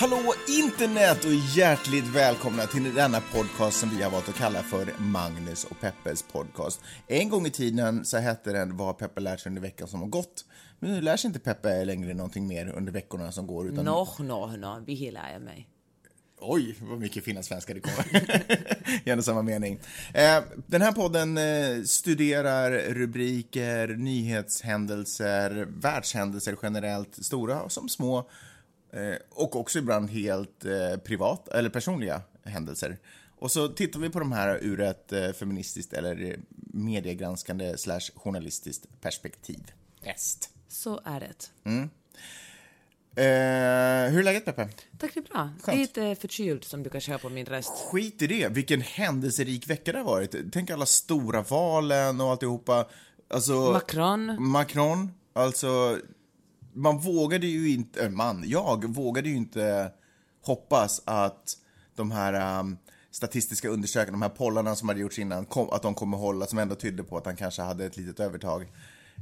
Hallå internet och hjärtligt välkomna till denna podcast som vi har valt att kalla för Magnus och Peppes podcast. En gång i tiden så hette den Vad Peppe lärt sig under veckan som har gått. Men nu lär sig inte Peppe längre någonting mer under veckorna som går. Utan... Nå, nå, nå, vi lär jag mig. Oj, vad mycket fina svenska det kommer. Gärna samma mening. Eh, den här podden eh, studerar rubriker, nyhetshändelser, världshändelser generellt, stora som små, och också ibland helt eh, privat eller personliga händelser. Och så tittar vi på de här ur ett eh, feministiskt eller mediegranskande slash journalistiskt perspektiv. Est. Så är det. Eh, hur är läget, Peppe? Tack, det är bra. Skönt. Lite förkyld som du kanske hör på min röst. Skit i det. Vilken händelserik vecka det har varit. Tänk alla stora valen och alltihopa. Alltså, Macron. Macron. Alltså, man vågade ju inte, äh, man, jag vågade ju inte hoppas att de här um, statistiska undersökningarna, de här pollarna som hade gjorts innan, kom, att de kommer hålla, som ändå tydde på att han kanske hade ett litet övertag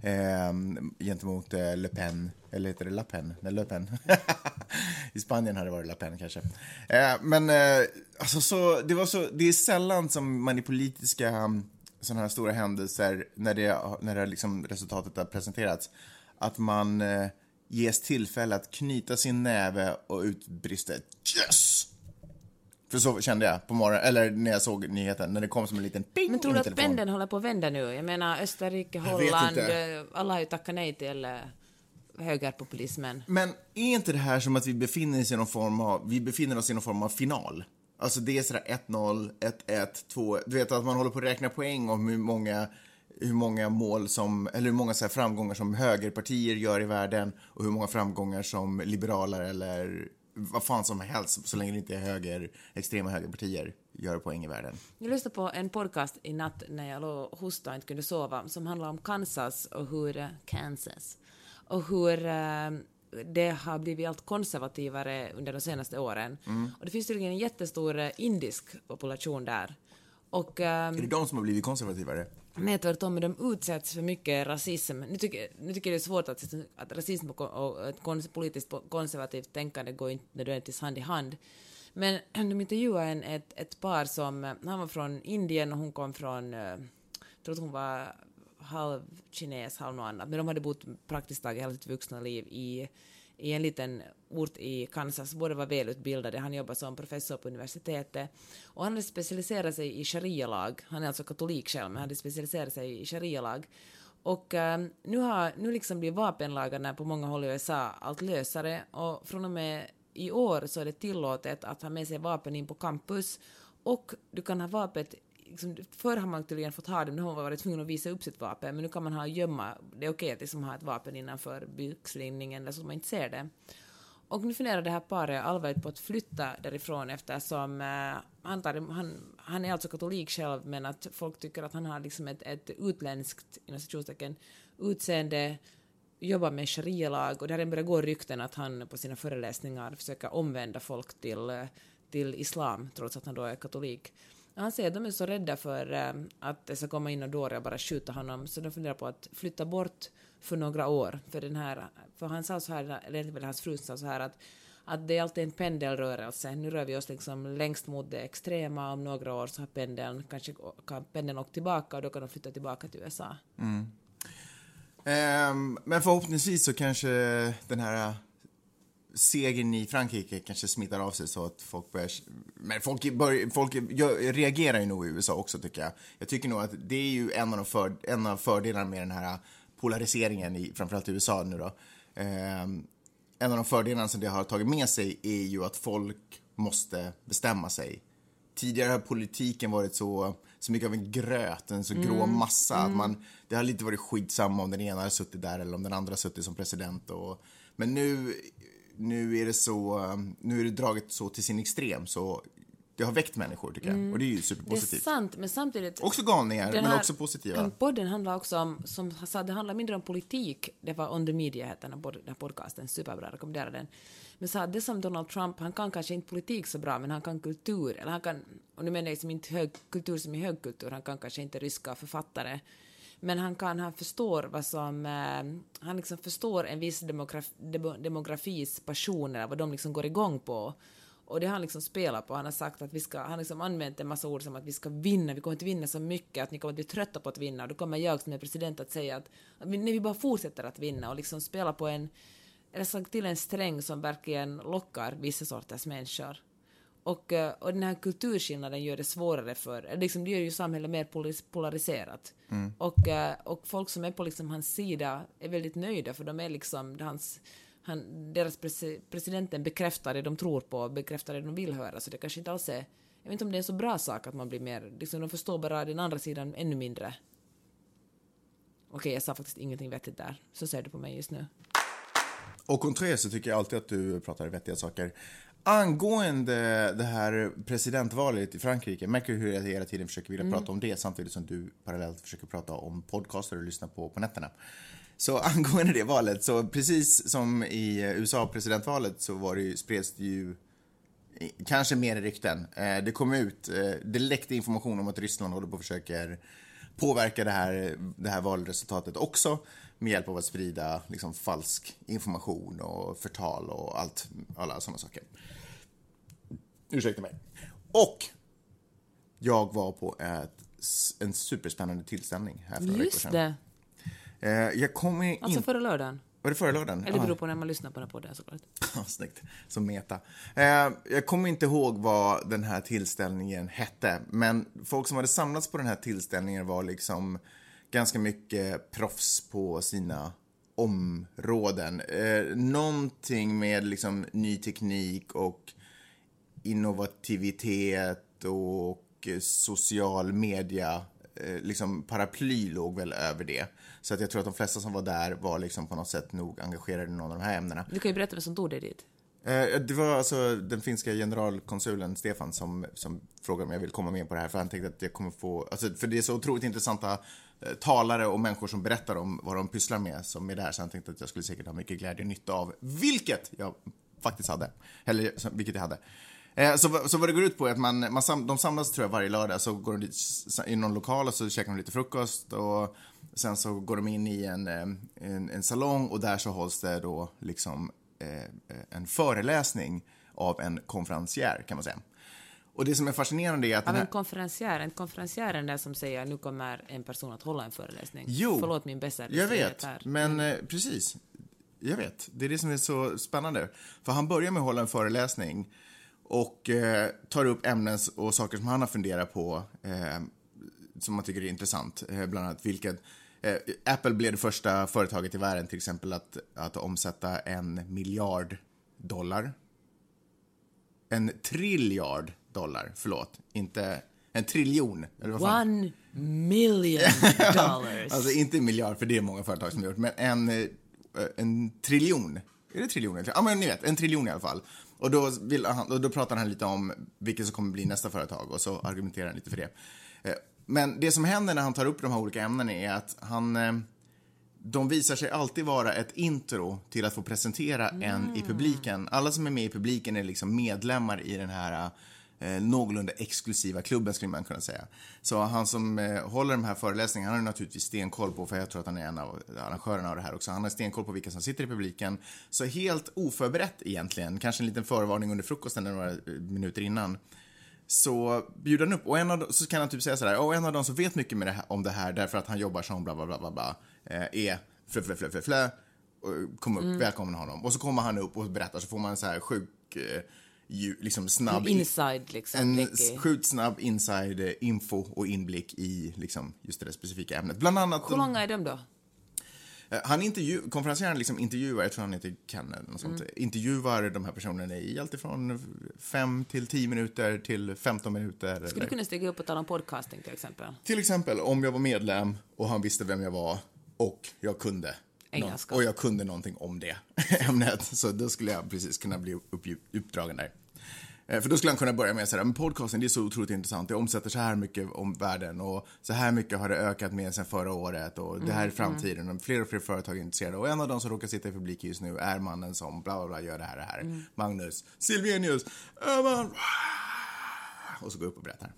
eh, gentemot eh, Le Pen, eller heter det La Pen? Nej, Le Pen. I Spanien hade det varit La Pen kanske. Eh, men eh, alltså så, det var så, det är sällan som man i politiska ähm, sådana här stora händelser, när det, när det liksom resultatet har presenterats, att man eh, ges tillfälle att knyta sin näve och utbrista Yes! För så kände jag på morgonen, eller när jag såg nyheten, när det kom som en liten ping Men tror du att pendeln håller på att vända nu? Jag menar Österrike, Holland, eh, alla har ju tackat nej till eh, högerpopulismen. Men är inte det här som att vi befinner oss i någon form av, vi befinner oss i någon form av final? Alltså det är sådär 1-0, 1-1, 2 Du vet att man håller på att räkna poäng om hur många, hur många mål som, eller hur många så framgångar som högerpartier gör i världen och hur många framgångar som liberaler eller vad fan som helst, så länge det inte är höger, extrema högerpartier, gör poäng i världen. Jag lyssnade på en podcast i natt när jag låg och hostade och inte kunde sova som handlar om Kansas och hur... eh, Kansas. Och hur eh, det har blivit allt konservativare under de senaste åren. Och det finns tydligen en jättestor eh, indisk population där. Och... ehm, Är det de som har blivit konservativare? Nej, tvärtom, men de utsätts för mycket rasism. Nu tycker, nu tycker jag det är svårt att, att rasism och, och ett kons, politiskt konservativt tänkande går inte nödvändigtvis hand i hand. Men de intervjuade en, ett, ett par som, han var från Indien och hon kom från, eh, jag tror att hon var halv kines, halv något annat, men de hade bott praktiskt taget hela sitt vuxna liv i, i en liten ort i Kansas. Båda var välutbildade. Han jobbade som professor på universitetet. Och han hade specialiserat sig i sharia-lag. Han är alltså katolik själv, men hade specialiserat sig i sharia-lag. Och äh, nu har nu liksom blir vapenlagarna på många håll i USA allt lösare och från och med i år så är det tillåtet att ha med sig vapen in på campus och du kan ha vapnet Liksom, förr har man tydligen fått ha det, nu har man varit tvungen att visa upp sitt vapen. Men nu kan man ha gömma, det är okej att liksom ha ett vapen innanför byxlinningen alltså, så att man inte ser det. Och nu funderar det här paret allvarligt på att flytta därifrån eftersom eh, han, tar, han, han är alltså katolik själv men att folk tycker att han har liksom ett, ett utländskt inom utseende, jobbar med sharia-lag och det har redan börjat gå rykten att han på sina föreläsningar försöker omvända folk till, eh, till islam trots att han då är katolik. Han säger att de är så rädda för eh, att det ska komma in och dåre och bara skjuta honom så de funderar på att flytta bort för några år. För, den här, för han sa så här, eller hans fru sa så här att, att det är alltid en pendelrörelse. Nu rör vi oss liksom längst mot det extrema. Om några år så har pendeln kanske kan pendeln åkt tillbaka och då kan de flytta tillbaka till USA. Mm. Ehm, men förhoppningsvis så kanske den här segern i Frankrike kanske smittar av sig så att folk börjar... Men folk, bör, folk reagerar ju nog i USA också tycker jag. Jag tycker nog att det är ju en av, de för, en av fördelarna med den här polariseringen i framförallt i USA nu då. Ehm, en av de fördelarna som det har tagit med sig är ju att folk måste bestämma sig. Tidigare har politiken varit så, så mycket av en gröt, en så grå massa. Att man, det har lite varit skitsamma om den ena har suttit där eller om den andra har suttit som president. Och, men nu, nu är det så, nu är det draget så till sin extrem så det har väckt människor, tycker jag. Och det är ju Det är superpositivt. sant, men samtidigt... Också galningar, men här också positiva. Podden handlar också om, som jag sa, det handlar mindre om politik. Det var On the Media, heter den här podcasten, superbra, rekommenderar den. Men så här, det som Donald Trump, han kan kanske inte politik så bra, men han kan kultur, eller han kan, och nu menar jag liksom inte hög, kultur som i högkultur, han kan kanske inte ryska författare, men han kan, han förstår vad som, eh, han liksom förstår en viss demografi, demografis passioner, vad de liksom går igång på. Och det har han liksom spelat på. Han har sagt att vi ska, han har liksom använt en massa ord som att vi ska vinna, vi kommer inte vinna så mycket, att ni kommer att bli trötta på att vinna. Och då kommer jag som är president att säga att, att vi, nej, vi bara fortsätter att vinna och liksom spela på en, eller sagt till en sträng som verkligen lockar vissa sorters människor. Och, eh, och den här kulturskillnaden gör det svårare för, liksom det gör ju samhället mer polariserat. Och, eh, och folk som är på liksom hans sida är väldigt nöjda för de är liksom hans, han, deras presi- presidenten bekräftar det de tror på, bekräftar det de vill höra, så det kanske inte alls är, jag vet inte om det är en så bra sak att man blir mer, liksom de förstår bara den andra sidan ännu mindre. Okej, jag sa faktiskt ingenting vettigt där, så ser du på mig just nu. Och konträr så tycker jag alltid att du pratar vettiga saker. Angående det här presidentvalet i Frankrike, märker du hur jag hela tiden försöker vilja prata om det samtidigt som du parallellt försöker prata om podcaster du lyssnar på på nätterna. Så angående det valet, så precis som i USA presidentvalet så var det ju, spreds det ju kanske mer rykten. Eh, Det kom ut, eh, det läckte information om att Ryssland håller på och försöker påverka det här, det här valresultatet också med hjälp av att sprida liksom, falsk information och förtal och allt, alla sådana saker. Ursäkta mig. Och jag var på ett, en superspännande tillställning här för några veckor Just sedan. det, Eh, Jag kommer in... alltså förra lördagen. Var det förra lördagen? Eller det beror på när man lyssnar på den här podden såklart. Snyggt. Som meta. Eh, jag kommer inte ihåg vad den här tillställningen hette, men folk som hade samlats på den här tillställningen var liksom ganska mycket proffs på sina områden. Eh, någonting med liksom ny teknik och innovativitet och social media, eh, liksom paraply låg väl över det. Så att jag tror att de flesta som var där var liksom på något sätt nog engagerade i någon av de här ämnena. Du kan ju berätta vem som tog dig dit. Eh, Det var alltså den finska generalkonsulen Stefan som, som frågade om jag vill komma med på det här för han tänkte att jag kommer få, alltså för det är så otroligt intressanta Eh, talare och människor som berättar om vad de pysslar med som är där så jag tänkte att jag skulle säkert ha mycket glädje och nytta av, vilket jag faktiskt hade, eller vilket jag hade. Eh, så, vad- så vad det går ut på är att man, man sam, de samlas tror jag varje lördag, så går de dit i någon lokal och så käkar de lite frukost och sen så går de in i en, eh, en, en salong och där så hålls det då liksom eh, en föreläsning av en konferencier kan man säga. Och det som är fascinerande är att Av en här, konferencier, en konferencier är den där som säger nu kommer en person att hålla en föreläsning. Jo, Förlåt min bästa jag vet, men eh, precis. Jag vet, det är det som är så spännande. För han börjar med att hålla en föreläsning och eh, tar upp ämnen och saker som han har funderat på eh, som man tycker är intressant. Eh, bland annat vilket eh, Apple blev det första företaget i världen till exempel att, att omsätta en miljard dollar. En trilliard dollar, förlåt. Inte en triljon. Eller vad fan? One million dollars. Alltså inte en miljard, för det är många företag som har gjort, men en, eh, en triljon. Är det triljon? Ja, men ni vet, en triljon i alla fall. Och då, vill han, och då pratar han lite om vilket som kommer bli nästa företag och så argumenterar han lite för det. Eh, Men det som händer när han tar upp de här olika ämnena är att han eh, de visar sig alltid vara ett intro till att få presentera en i publiken. Alla som är med i publiken är liksom medlemmar i den här eh, någorlunda exklusiva klubben skulle man kunna säga. Så han som eh, håller de här föreläsningarna, han har naturligtvis stenkoll på, för jag tror att han är en av arrangörerna av det här också, han har stenkoll på vilka som sitter i publiken. Så helt oförberett egentligen, kanske en liten förvarning under frukosten några eh, minuter innan så bjuder han upp och en av dem, så kan han typ säga sådär, och en av dem som vet mycket med det här, om det här därför att han jobbar som bla bla bla bla, bla eh, är flö flö flö flö flö, och kom upp, välkomna honom. Och så kommer han upp och berättar så får man en så här sjuk, eh, liksom snabb, En inside liksom. en sjukt snabb inside eh, info och inblick i liksom just det specifika ämnet. Bland annat Hur långa är de då? Eh, Han intervju, konferencieren liksom intervjuar, jag tror han heter Ken eller något sånt, intervjuar de här personerna i allt ifrån 5 till 10 minuter till 15 minuter. Skulle eller- du kunna stiga upp och tala om podcasting till exempel? Till exempel om jag var medlem och han visste vem jag var och jag kunde. Engelska. Och jag kunde någonting om det ämnet. Så då skulle jag precis kunna bli upp, uppdragen där. Eh, För då skulle han kunna börja med så här, men podcasten det är så otroligt intressant, det omsätter så här mycket om världen och så här mycket har det ökat med sen förra året och det här är framtiden och fler och fler företag är intresserade och en av de som råkar sitta i publik just nu är mannen som bla bla bla gör det här, det här. Magnus Silvenius. Och så går jag upp och berättar.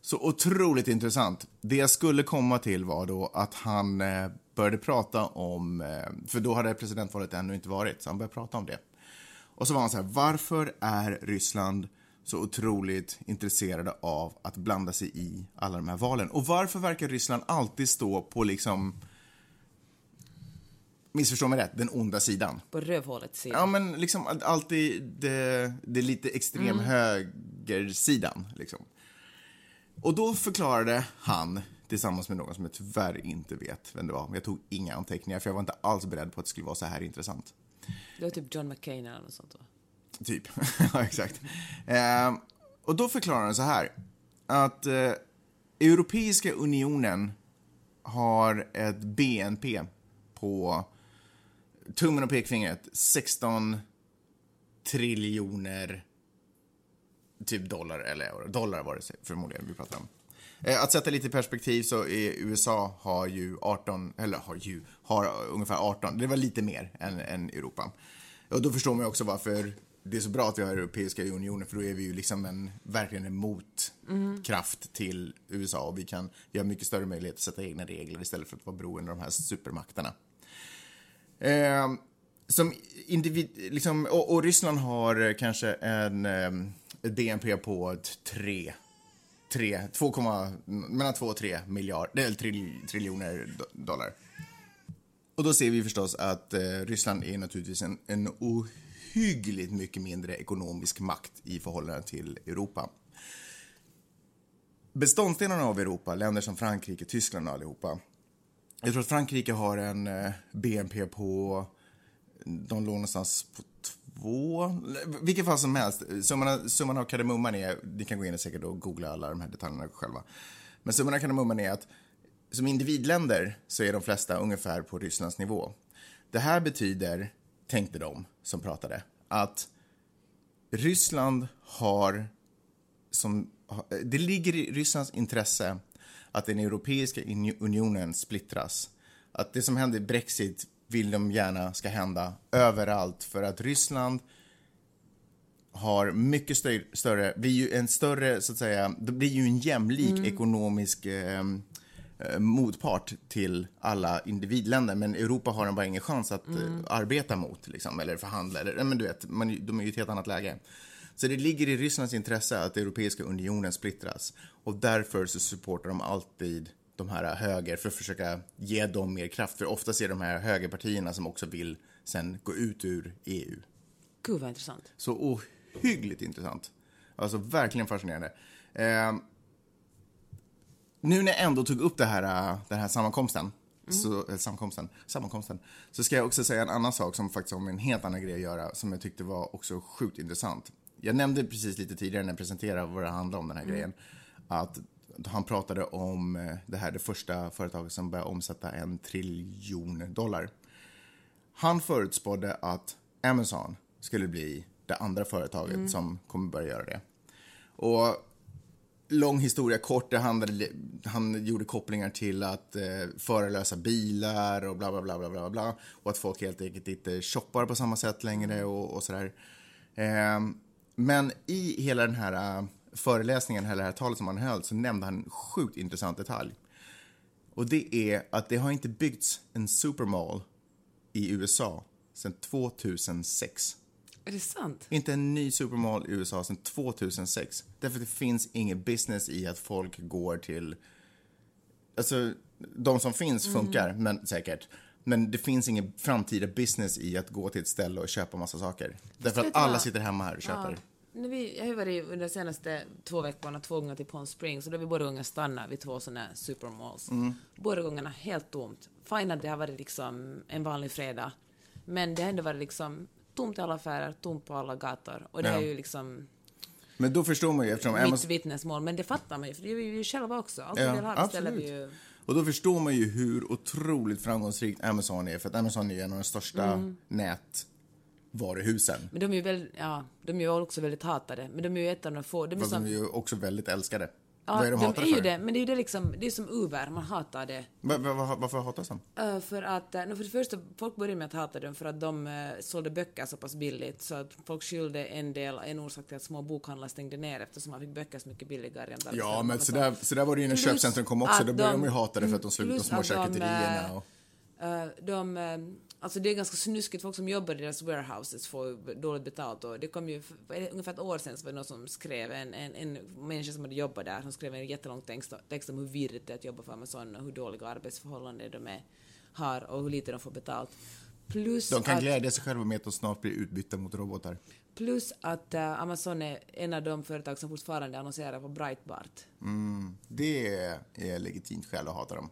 Så otroligt intressant. Det jag skulle komma till var då att han eh, började prata om, eh, för då hade presidentvalet ännu inte varit, så han började prata om det. Och så var han så här, varför är Ryssland så otroligt intresserade av att blanda sig i alla de här valen? Och varför verkar Ryssland alltid stå på liksom, missförstå mig rätt, den onda sidan? På rövhålets sida. Ja, men liksom all- alltid det, det lite extrem högersidan. Liksom. Och då förklarade han, tillsammans med någon som jag tyvärr inte vet vem det var, men jag tog inga anteckningar för jag var inte alls beredd på att det skulle vara så här intressant. Det var typ John McCain eller något sånt va? Typ. ja, exakt. Eh, och då förklarar han så här. Att eh, Europeiska unionen har ett BNP på tummen och pekfingret 16 triljoner typ dollar eller euro. Dollar var det förmodligen vi pratar om. Eh, Att sätta lite perspektiv så är USA har ju 18, eller har ju, har ungefär 18, det var lite mer än, än Europa. Och då förstår man ju också varför det är så bra att vi har Europeiska unionen för då är vi ju liksom en, verkligen en motkraft till USA och vi kan, vi har mycket större möjlighet att sätta egna regler istället för att vara beroende av de här supermakterna. Eh, som individ, liksom, och, och Ryssland har kanske en eh, DNP på 3. 3, 3 2, mellan 2 och 3 miljarder, eller tri, triljoner dollar. Och då ser vi förstås att eh, Ryssland är naturligtvis en, en ohyggligt mycket mindre ekonomisk makt i förhållande till Europa. Beståndsdelarna av Europa, länder som Frankrike, Tyskland och allihopa. Jag tror att Frankrike har en eh, BNP på, de låg någonstans på två, vilket fall som helst. Summan, summan av kardemumman är, ni kan gå in och säkert och googla alla de här detaljerna själva. Men summan av kardemumman är att som individländer så är de flesta ungefär på Rysslands nivå. Det här betyder, tänkte de som pratade, att Ryssland har som, det ligger i Rysslands intresse att den Europeiska unionen splittras. Att det som hände i Brexit vill de gärna ska hända överallt för att Ryssland har mycket stö- större, blir ju en större, så att säga, det blir ju en jämlik ekonomisk eh, eh, motpart till alla individländer. Men Europa har bara ingen chans att eh, arbeta mot, liksom, eller förhandla. Eller, men du vet, man, de är ju i ett helt annat läge. Så det ligger i Rysslands intresse att Europeiska unionen splittras. Och därför så supportar de alltid de här höger för att försöka ge dem mer kraft. För ofta är de här högerpartierna som också vill sen gå ut ur EU. Gud vad intressant. Så ohyggligt intressant. Alltså verkligen fascinerande. Eh, nu när jag ändå tog upp det här, den här sammankomsten, så, eh, sammankomsten, sammankomsten, så ska jag också säga en annan sak som faktiskt har med en helt annan grej att göra, som jag tyckte var också sjukt intressant. Jag nämnde precis lite tidigare när jag presenterade vad det handlade om den här grejen, att han pratade om eh, det här, det första företaget som började omsätta en triljon dollar. Han förutspådde att Amazon skulle bli det andra företaget som kommer börja göra det. Och lång historia kort, det handlade, han gjorde kopplingar till att eh, förarlösa bilar och bla bla bla bla bla bla och att folk helt enkelt inte shoppar på samma sätt längre och, och sådär. Eh, men i hela den här uh, föreläsningen, eller det här talet som han höll, så nämnde han en sjukt intressant detalj. Och det är att det har inte byggts en supermall i USA sedan 2006. Är det sant? Inte en ny supermall i USA sedan 2006. Därför att det finns ingen business i att folk går till... Alltså, de som finns funkar, men säkert. Men det finns ingen framtida business i att gå till ett ställe och köpa massa saker. Därför att alla sitter hemma här och köper. Ja. När vi, jag har ju varit under de senaste två veckorna två gånger till Palm Springs och då har vi båda gånger stannat vid två sådana supermalls. Båda gångerna helt tomt. Fine att det har varit liksom en vanlig fredag, men det har ändå varit liksom tomt i alla affärer, tomt på alla gator. Och det Ja. är ju liksom Men då förstår man ju eftersom mitt Amazon... vittnesmål, men det fattar man ju, för det gör vi ju själva också. Allt Ja, vi vill ha beställer vi ju. Och då förstår man ju hur otroligt framgångsrikt Amazon är. För att Amazon är en av de största Mm. Varuhusen. Men de är ju väldigt, ja, de är ju också väldigt hatade. Men de är ju ett av de få, de är Fast som, de är ju också väldigt älskade. ja, Vad är de de är ju det, men det är ju det liksom, det är som Uber, man hatar det. Va, varför hatas de? Uh, för att, uh, no, för det första, folk började med att hata dem för att de uh, sålde böcker så pass billigt så att folk skyllde en del, en orsak till att små bokhandlar stängde ner eftersom man fick böcker så mycket billigare. än Ja, men så där, så där var det ju när köpcentrum kom också. Då började de, de- ju hata det för att de slog ut de små charkuterierna. eh, Och... Uh, de, eh, alltså det är ganska snuskigt, folk som jobbar i deras warehouses får dåligt betalt och det kom ju, för, ungefär ett år sedan så var det någon som skrev, en, en, en människa som hade jobbat där, som skrev en jättelång text, text om hur virrigt det är att jobba för Amazon och hur dåliga arbetsförhållanden de är, har och hur lite de får betalt. Plus De kan att, glädja sig själva med att de snart blir utbytta mot robotar. plus att eh, Amazon är en av de företag som fortfarande annonserar på Breitbart. Mm, det är legitimt skäl att hata dem.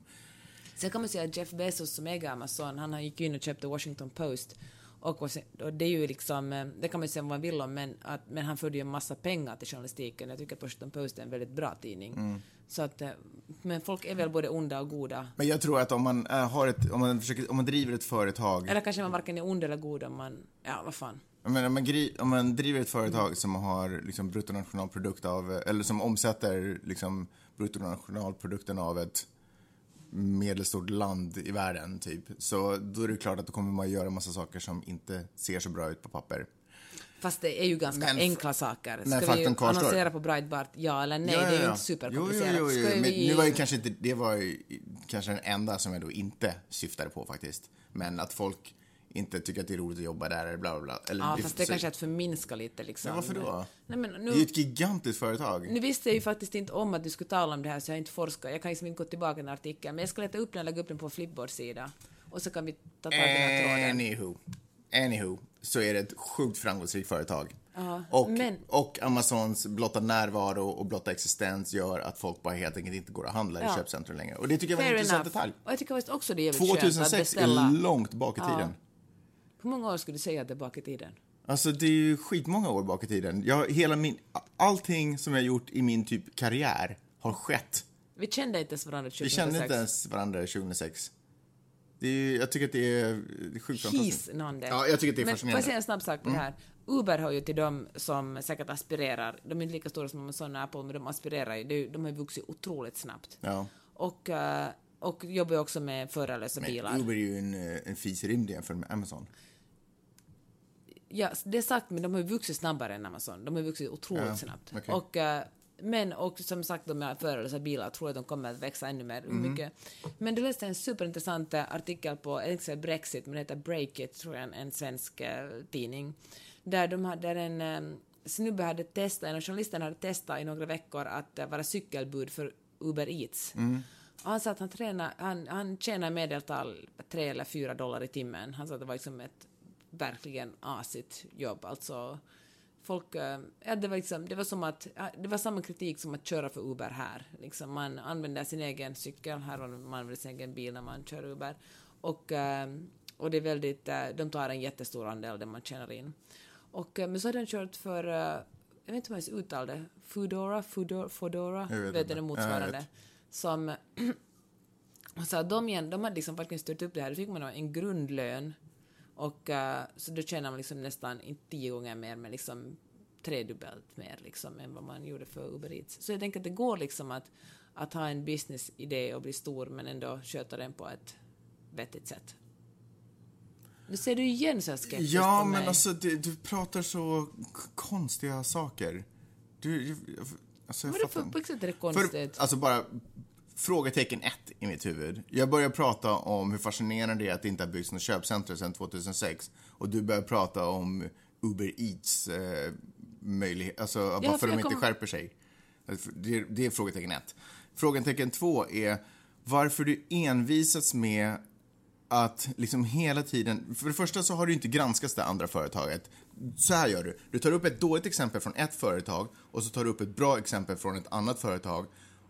Sen kan man säga att Jeff Bezos som äger Amazon, han gick in och köpte Washington Post. Och, och det är ju liksom, eh, det kan man ju säga vad man vill om, men, att, men han förde ju en massa pengar till journalistiken. Jag tycker att Washington Post är en väldigt bra tidning. Mm. Så att, eh, men folk är väl både onda och goda. Men jag tror att om man, äh, har ett, om man, försöker, om man driver ett företag Eller kanske man varken är ond eller god om man, ja vad fan. Menar, om, man om man driver ett företag som har liksom bruttonationalprodukt av, eller som omsätter liksom bruttonationalprodukten av ett medelstort land i världen, typ, så då är det klart att då kommer man göra massa saker som inte ser så bra ut på papper. Fast det är ju ganska Men enkla saker. men Ska vi faktum kvarstår. annonsera på Breitbart, ja eller nej? Ja, ja, Det är ju ja. inte superkomplicerat. Jo, jo, jo, jo. Men vi- nu var ju kanske inte, det var ju kanske den enda som jag då inte syftade på faktiskt. Men att folk inte tycker att det är roligt att jobba där eller bla bla bla. Eller, Ja, fast det så- kanske är att förminska lite liksom. Men varför då? Nej, men nu, Det är ju ett gigantiskt företag. Nu visste jag ju faktiskt inte om att du skulle tala om det här så jag har inte forskat. Jag kan liksom inte gå tillbaka till den artikeln. Men jag ska leta upp den och lägga upp den på Flipboard-sida. Och så kan vi ta tag i den här tråden. Anywho. Anywho, så är det ett sjukt framgångsrikt företag. och, men- och Amazons blotta närvaro och blotta existens gör att folk bara helt enkelt inte går och handlar Ja. i köpcentrum längre. Och det tycker jag var en intressant enough. detalj. Och jag tycker också det är jävligt skönt att 2006 beställa. är långt bak i tiden. Hur många år skulle du säga att det är bak i tiden? Alltså det är ju skitmånga år bak i tiden. Jag, hela min, allting som jag har gjort i min typ karriär har skett. Vi kände inte ens varandra 2006. Vi kände inte ens varandra 2006. Det är, ju- jag tycker att det är, det är sjukt fantastiskt. His någon det. Ja, jag tycker att det är Men får jag säga en snabb sak på det här? Uber hör ju till dem som säkert aspirerar. De är inte lika stora som Amazon och Apple, men de aspirerar ju. De har ju vuxit otroligt snabbt. Ja. Och, eh, och jobbar ju också med förarlösa bilar. Men Uber är ju en, eh, en fis i rymden jämfört med Amazon. Ja, det är sagt, men de har vuxit snabbare än Amazon. De har vuxit otroligt Ja, snabbt. okej. Och, eh, men, och som sagt, de här förarlösa bilar tror att de kommer att växa ännu mer. Mm. Mycket. Men du läste en superintressant eh, artikel på, jag tänkte säga Brexit, men det heter Breakit, tror jag, en, en svensk eh, tidning. Där, de hade, där en snubbe hade testat, en av journalisterna hade testat i några veckor att vara cykelbud för Uber Eats. Mm. Och han sa att han, tränar, han, han tjänar i medeltal tre eller fyra dollar i timmen. Han sa att det var liksom ett verkligen asigt jobb. Alltså, folk, eh, ja, det, var liksom, det var som att, det var samma kritik som att köra för Uber här. Liksom, man använder sin egen cykel, här och man använder sin egen bil när man kör Uber. Och, eh, och det är väldigt, eh, de tar en jättestor andel det man tjänar in. Och, men så hade han kört för, jag vet inte hur man ska uttala det, Foodora, Foodora, Foodora, Jag vet vet det motsvarande. vet. Som och så de igen, de hade liksom verkligen styrt upp det här. Då fick man en grundlön och eh, så då tjänar man liksom nästan, inte tio gånger mer, men liksom tredubbelt mer liksom än vad man gjorde för Uber Eats. Så jag tänker att det går liksom att, att ha en businessidé och bli stor men ändå sköta den på ett vettigt sätt. Nu ser du igen så här skeptiskt Ja, men mig. alltså du, du pratar så konstiga saker. Du, alltså, jag Vadå för, på vilket sätt är det För, konstigt? alltså bara frågetecken ett i mitt huvud. Jag börjar prata om hur fascinerande det är att det inte har byggts något köpcenter sedan 2006. Och du börjar prata om Uber Eats eh, möjlighet, alltså varför för de inte kom- skärper sig. Det, är- det är frågetecken ett. Frågetecken två är varför du envisats med att liksom hela tiden... För det första så har du inte granskats det andra företaget. Så här gör du. Du tar upp ett dåligt exempel från ett företag och så tar du upp ett bra exempel från ett annat företag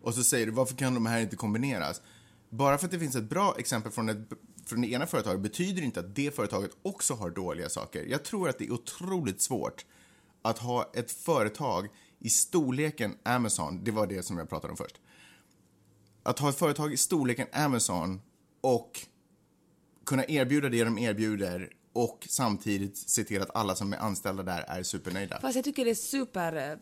och så säger du varför kan de här inte kombineras? Bara för att det finns ett bra exempel från, ett, från det ena företaget betyder inte att det företaget också har dåliga saker. Jag tror att det är otroligt svårt att ha ett företag i storleken Amazon, det var det som jag pratade om först. Att ha ett företag i storleken Amazon och kunna erbjuda det de erbjuder och samtidigt se till att alla som är anställda där är supernöjda. Fast jag tycker det är super eh,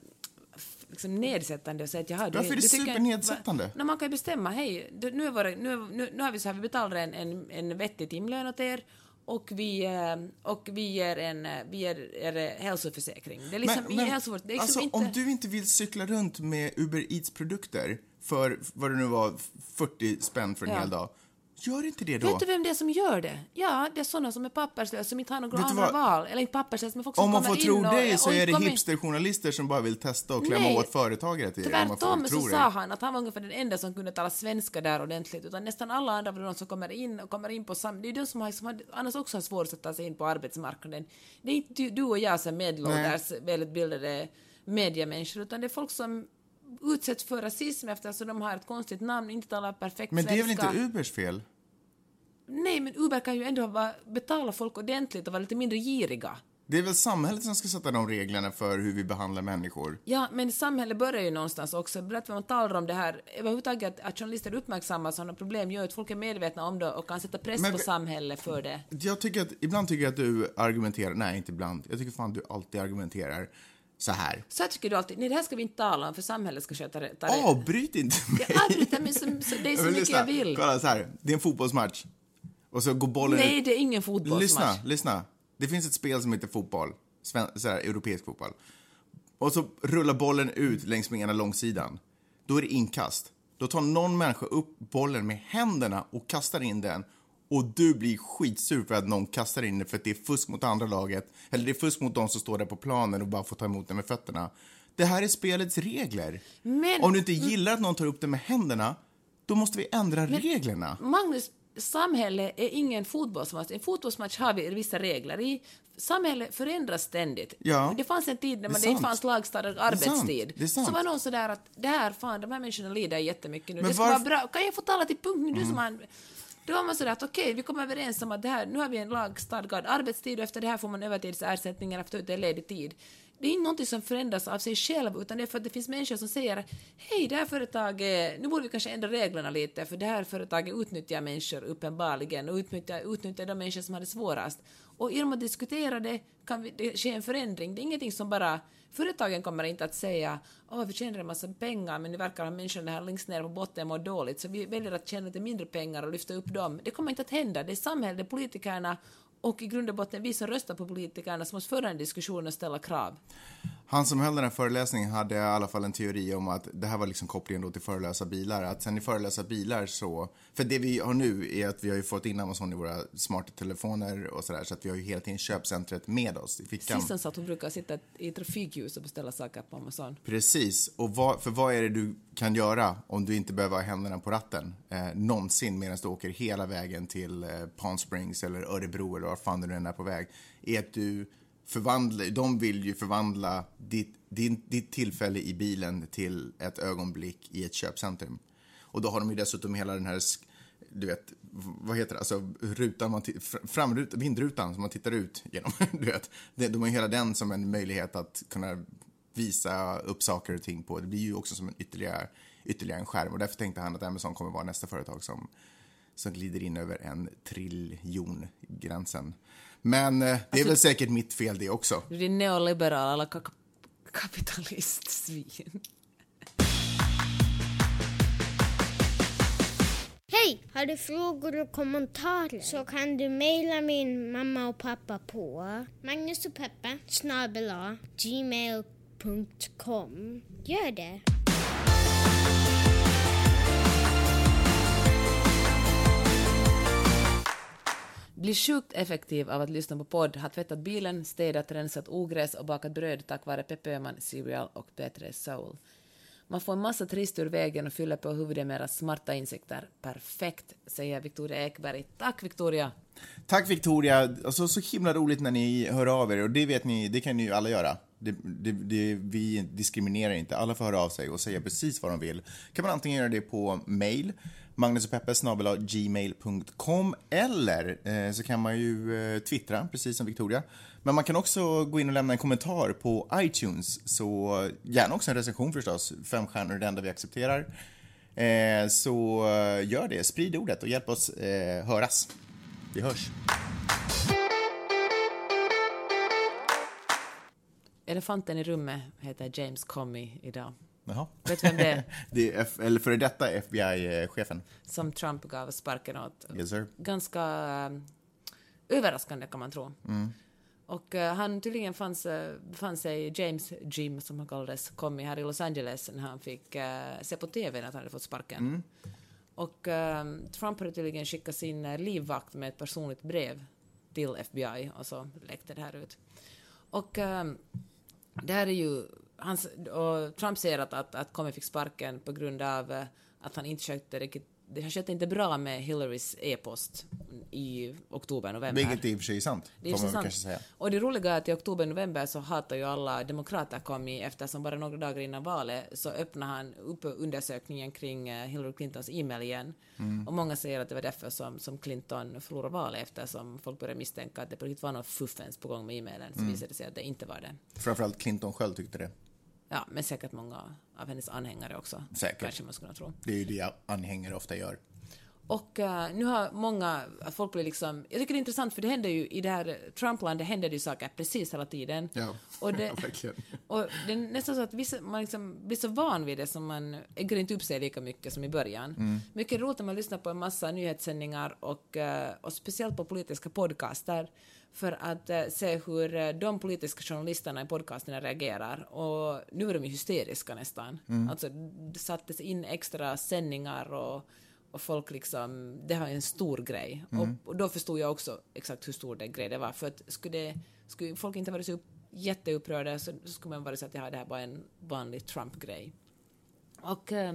liksom nedsättande att säga att jaha, du, Varför är det du tycker- supernedsättande? Nej, man kan ju bestämma, hej, du, nu, är våra, nu, nu, nu har vi så här, vi betalar en, en, en vettig timlön åt er och vi, eh, och vi ger en eh, vi ger er eh, hälsoförsäkring. Det är liksom, Men, men hälsovård, det är liksom alltså, inte... om du inte vill cykla runt med Uber Eats-produkter för vad det nu var, 40 spänn för en Ja. hel dag, gör inte det då. Vet du vem det är som gör det? Ja, det är sådana som är papperslösa, som inte har några Vet andra val. Eller inte papperslösa, men folk som Om man får tro dig så och är det kommer- hipsterjournalister som bara vill testa och klämma Nej, åt företagare till Tvärtom så sa han att han var ungefär den enda som kunde tala svenska där ordentligt, utan nästan alla andra var de som kommer in och kommer in på sam... Det är de som, har, som har, annars också har svårt att ta sig in på arbetsmarknaden. Det är inte du, du och jag som medelålders, välutbildade mediamänniskor, utan det är folk som utsätts för rasism eftersom de har ett konstigt namn, inte talar perfekt Men det är väl svenska. inte Ubers fel? Nej, men Uber kan ju ändå betala folk ordentligt och vara lite mindre giriga. Det är väl samhället som ska sätta de reglerna för hur vi behandlar människor? Ja, men samhället börjar ju någonstans också. Berätta vad man talar om det här. Överhuvudtaget att, att journalister uppmärksammar sådana problem gör att folk är medvetna om det och kan sätta press Men på samhället för det. Jag tycker att, ibland tycker jag att du argumenterar, nej inte ibland, jag tycker fan du alltid argumenterar så här. Så här tycker du alltid, nej det här ska vi inte tala om för samhället ska sköta det. Avbryt inte mig! Jag avbryter mig så, så, det är så mycket lyssna, jag vill. Kolla så här, det är en fotbollsmatch. Och så går bollen Nej, ut. det är ingen fotbollsmatch. Lyssna, lyssna. Det finns ett spel som heter fotboll. Sven, så här, europeisk fotboll. Och så rullar bollen ut längs med ena långsidan. Då är det inkast. Då tar någon människa upp bollen med händerna och kastar in den. Och du blir skitsur för att någon kastar in den för att det är fusk mot andra laget. Eller det är fusk mot de som står där på planen och bara får ta emot den med fötterna. Det här är spelets regler. Men- Om du inte gillar att någon tar upp den med händerna, då måste vi ändra reglerna. Magnus, samhället är ingen fotbollsmatch. En fotbollsmatch har vi vissa regler i. Samhället förändras ständigt. Ja. Det fanns en tid när Det man, det inte fanns lagstadgad arbetstid. Det är sant. Så var någon sådär att det här, fan, de här människorna lider jättemycket nu. Men det vara bra. Kan jag få tala till punkt nu? Du som har då var man sådär att okej, vi kommer överens om att det här, nu har vi en lagstadgad arbetstid och efter det här får man övertidsersättningar efter att det är ledig tid. Det är inte någonting som förändras av sig själv utan det är för att det finns människor som säger hej, det här företaget, nu borde vi kanske ändra reglerna lite för det här företaget utnyttjar människor uppenbarligen och utnyttjar, utnyttjar de människor som har det svårast. Och genom att diskutera det kan vi, det ske en förändring. Det är ingenting som bara Företagen kommer inte att säga åh vi tjänar en massa pengar men nu verkar människorna här längst ner på botten må dåligt så vi väljer att tjäna lite mindre pengar och lyfta upp dem. Det kommer inte att hända. Det är samhället, det är politikerna och i grund och botten vi som röstar på politikerna som måste föra en diskussion och ställa krav. Han som höll den här föreläsningen hade i alla fall en teori om att det här var liksom kopplingen då till förelösa bilar. Att sen i förelösa bilar så, för det vi har nu är att vi har ju fått in Amazon i våra smarta telefoner och sådär så att vi har ju hela tiden köpcentret med oss i fickan. Sissan sa att hon brukar sitta i trafikljus och beställa saker på Amazon. Precis, och vad, för vad är det du kan göra om du inte behöver ha händerna på ratten eh, någonsin medan du åker hela vägen till eh, Palm Springs eller Örebro eller var fan du nu än är på väg, är att du förvandlar, de vill ju förvandla ditt, din, ditt tillfälle i bilen till ett ögonblick i ett köpcentrum. Och då har de ju dessutom hela den här, du vet, vad heter det, alltså rutan, man framrutan, vindrutan som man tittar ut genom, du vet. De har ju hela den som en möjlighet att kunna visa upp saker och ting på. Det blir ju också som en ytterligare, ytterligare en skärm och därför tänkte han att Amazon kommer vara nästa företag som, som glider in över en triljon-gränsen. Men eh, det är väl säkert mitt fel det också. Du är din neoliberala ka- kapitalistsvin. Hej! Har du frågor och kommentarer så kan du mejla min mamma och pappa på Magnus och Peppe snabel A, gmail.com. Gör det! Blir sjukt effektiv av att lyssna på podd, har tvättat bilen, städat, rensat ogräs och bakat bröd tack vare Peppe Öhman, Cereal och P3 Soul. Man får en massa trist ur vägen och fyller på huvudet med era smarta insikter. Perfekt, säger Victoria Ekberg. Tack Victoria! Tack Victoria, alltså, så himla roligt när ni hör av er och det vet ni, det kan ni ju alla göra. Det, det, det, vi diskriminerar inte, alla får höra av sig och säga precis vad de vill. kan man antingen göra det på mail, Magnus och Peppe gmail.com eller eh, så kan man ju eh, twittra, precis som Victoria. Men man kan också gå in och lämna en kommentar på iTunes, så gärna också en recension förstås. Fem stjärnor är det enda vi accepterar. Eh, så eh, gör det, sprid ordet och hjälp oss eh, höras. Vi hörs. Elefanten i rummet heter James Comey idag. Jaha. Vet du vem det är? det är F- eller före detta FBI-chefen. Som Trump gav sparken åt. Yes sir. Ganska eh, överraskande kan man tro. Och eh, han tydligen fanns, uh, befann sig, James Jim som han kallades, kom här i Los Angeles när han fick eh, se på TV att han hade fått sparken. Och eh, Trump hade tydligen skickat sin uh, livvakt med ett personligt brev till FBI och så läckte det här ut. Och eh, det här är ju, hans, och Trump säger att, att, att Comey fick sparken på grund av eh, att han inte skötte riktigt, det han skötte inte bra med Hillarys e-post i oktober, november. Vilket i och för sig är sant, Det är sant. säga. Och det roliga är att i oktober-november så hatar ju alla demokrater Comey eftersom bara några dagar innan valet så öppnade han upp undersökningen kring eh, Hillary Clintons e-mail igen. Mm. Och många säger att det var därför som, som Clinton förlorade valet eftersom folk började misstänka att det på riktigt var något fuffens på gång med e-mailen. Så Mm. visade det sig att det inte var det. Framförallt Clinton själv tyckte det. Ja, men säkert många av hennes anhängare också. Säkert. Kanske man skulle tro. Det är ju det anhängare ofta gör. Och eh, nu har många, folk blir liksom, jag tycker det är intressant för det händer ju i det här Trumpland, det händer ju saker precis hela tiden. Ja, och det, verkligen. och det är nästan så att vissa, man liksom blir så van vid det som man äggar inte upp sig lika mycket som i början. Mycket roligt när man lyssnar på en massa nyhetssändningar och, eh, och speciellt på politiska podcaster för att eh, se hur eh, de politiska journalisterna i podcasterna reagerar. Och nu är de ju hysteriska nästan. Alltså, det sattes in extra sändningar och och folk liksom, det var en stor grej. Och, och då förstod jag också exakt hur stor den grej det var. För att skulle, det, skulle folk inte varit så upp, jätteupprörda så, så skulle man bara säga att ja, det här var en vanlig Trump-grej. Och, eh,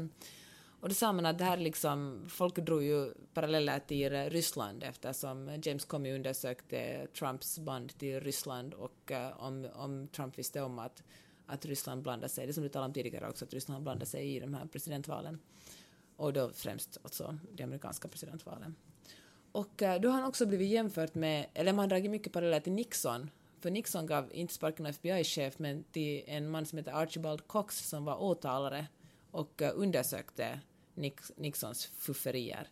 och då sa man att det här liksom, folk drog ju paralleller till Ryssland eftersom James Comey undersökte Trumps band till Ryssland och eh, om, om Trump visste om att, att Ryssland blandade sig, det som du talade om tidigare också, att Ryssland blandade sig i de här presidentvalen. Och då främst alltså de amerikanska presidentvalen. Och eh, då har han också blivit jämfört med, eller man har dragit mycket paralleller till Nixon. För Nixon gav inte sparken av FBI-chef men till en man som heter Archibald Cox som var åtalare och eh, undersökte Nixons fufferier.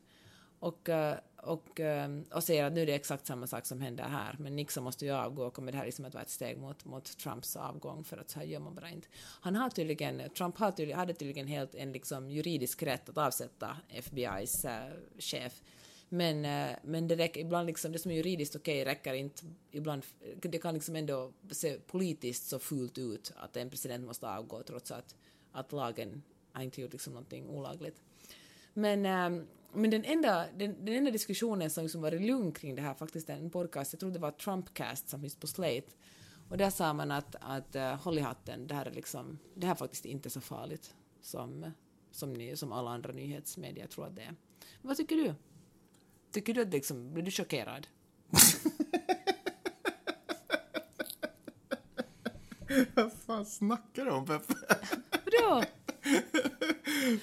Och, eh, och, eh, och säger att nu är det exakt samma sak som händer här, men Nixon måste ju avgå och kommer det här liksom att vara ett steg mot, mot Trumps avgång för att så här gör man bara inte. Han har tydligen, Trump har tydligen, hade tydligen helt en liksom juridisk rätt att avsätta FBIs äh, eh, chef. Men, äh, men det räcker ibland liksom, det som är juridiskt okej räcker inte ibland, det kan liksom ändå se politiskt så fult ut att en president måste avgå trots att, att lagen har inte gjort liksom någonting olagligt. Men, ähm, men den, enda, den, den enda diskussionen som liksom varit lugn kring det här, faktiskt en podcast, jag tror det var Trumpcast som finns på Slate, och där sa man att, att uh, håll i hatten, det här är liksom, det här är faktiskt inte så farligt som, som, ni, som alla andra nyhetsmedier tror att det är. Vad tycker du? Tycker du att liksom, blir du chockerad? Vad fan snackar du om, Peppe? Vadå?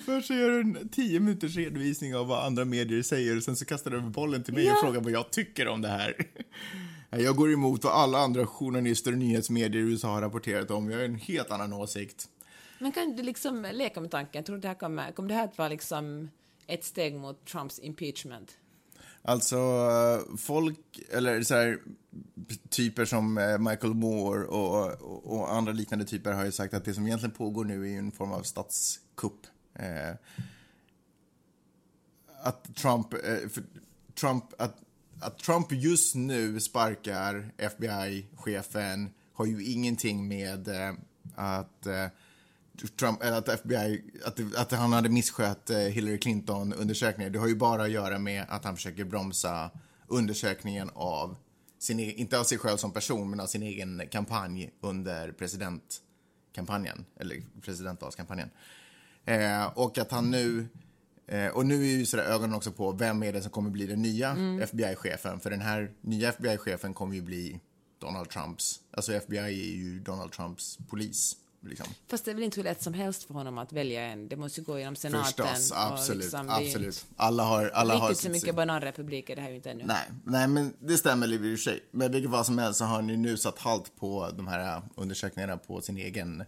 Först så gör du en tio minuters redovisning av vad andra medier säger och sen så kastar du över bollen till mig och Ja. frågar vad jag tycker om det här. Jag går emot vad alla andra journalister och nyhetsmedier i USA har rapporterat om. Jag har en helt annan åsikt. Men kan du liksom leka med tanken, tror du det här kommer, kommer det här att vara liksom ett steg mot Trumps impeachment? Alltså, folk, eller så här, typer som eh, Michael Moore och, och, och andra liknande typer har ju sagt att det som egentligen pågår nu är en form av statskupp. Eh, att Trump, eh, för Trump, att, att Trump just nu sparkar FBI-chefen har ju ingenting med eh, att eh, Trump, eller att FBI, att, att han hade misskött eh, Hillary Clinton-undersökningen. Det har ju bara att göra med att han försöker bromsa undersökningen av sin, e, inte av sig själv som person, men av sin egen kampanj under presidentkampanjen, eller presidentvalskampanjen. Eh, och att han nu, eh, och nu är ju sådär ögonen också på vem är det som kommer bli den nya FBI-chefen, för den här nya FBI-chefen kommer ju bli Donald Trumps, alltså FBI är ju Donald Trumps polis. Liksom. Fast det är väl inte hur lätt som helst för honom att välja en. Det måste ju gå genom senaten. Förstås, absolut, liksom, absolut. Alla har, alla Inte har riktigt så mycket bananrepublik är det här ju inte ännu. Nej, nej, men det stämmer i och för sig. Men vilket fall som helst så har ni nu satt halt på de här undersökningarna på sin egen,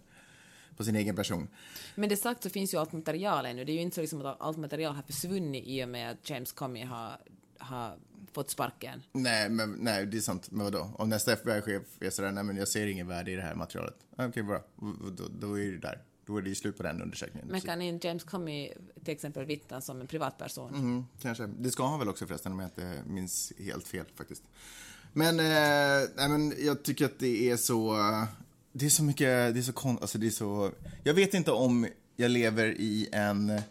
på sin egen person. Men det sagt så finns ju allt material ännu. Det är ju inte så liksom att allt material har försvunnit i och med att James Comey har, har fått sparken. Nej, men, nej, det är sant. Men vadå? Om nästa FBI-chef är sådär, nej men jag ser ingen värde i det här materialet. Okej, okay, bra. Då, då är det där. Då är det ju slut på den undersökningen. Men kan inte James Comey till exempel vittna som en privatperson? Mm, kanske. Det ska han väl också förresten, om jag inte minns helt fel faktiskt. Men, eh, nej, men jag tycker att det är så... Det är så mycket, det är så kon, alltså det är så... Jag vet inte om jag lever i en...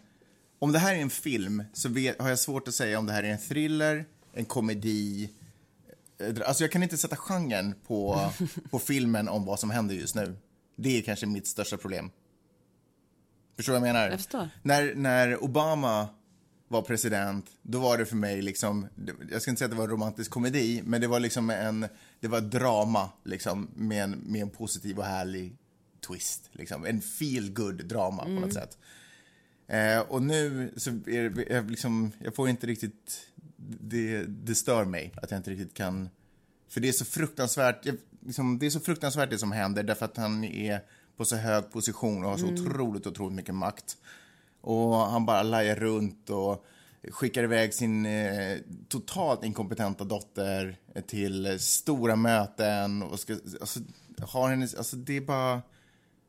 Om det här är en film så vet, har jag svårt att säga om det här är en thriller, en komedi. Alltså jag kan inte sätta genren på, på filmen om vad som händer just nu. Det är kanske mitt största problem. Förstår du vad jag menar? Jag förstår. När, när Obama var president, då var det för mig liksom, jag ska inte säga att det var en romantisk komedi, men det var liksom en, det var drama liksom med en, med en positiv och härlig twist, liksom. En feel good drama mm. på något mm. sätt. Eh, och nu så är det, jag, liksom, jag får inte riktigt, det, det stör mig att jag inte riktigt kan, för det är så fruktansvärt, jag, liksom, det är så fruktansvärt det som händer därför att han är på så hög position och har så mm. otroligt, otroligt mycket makt. Och han bara lajar runt och skickar iväg sin eh, totalt inkompetenta dotter eh, till stora möten och ska, alltså, har hennes, alltså det är bara,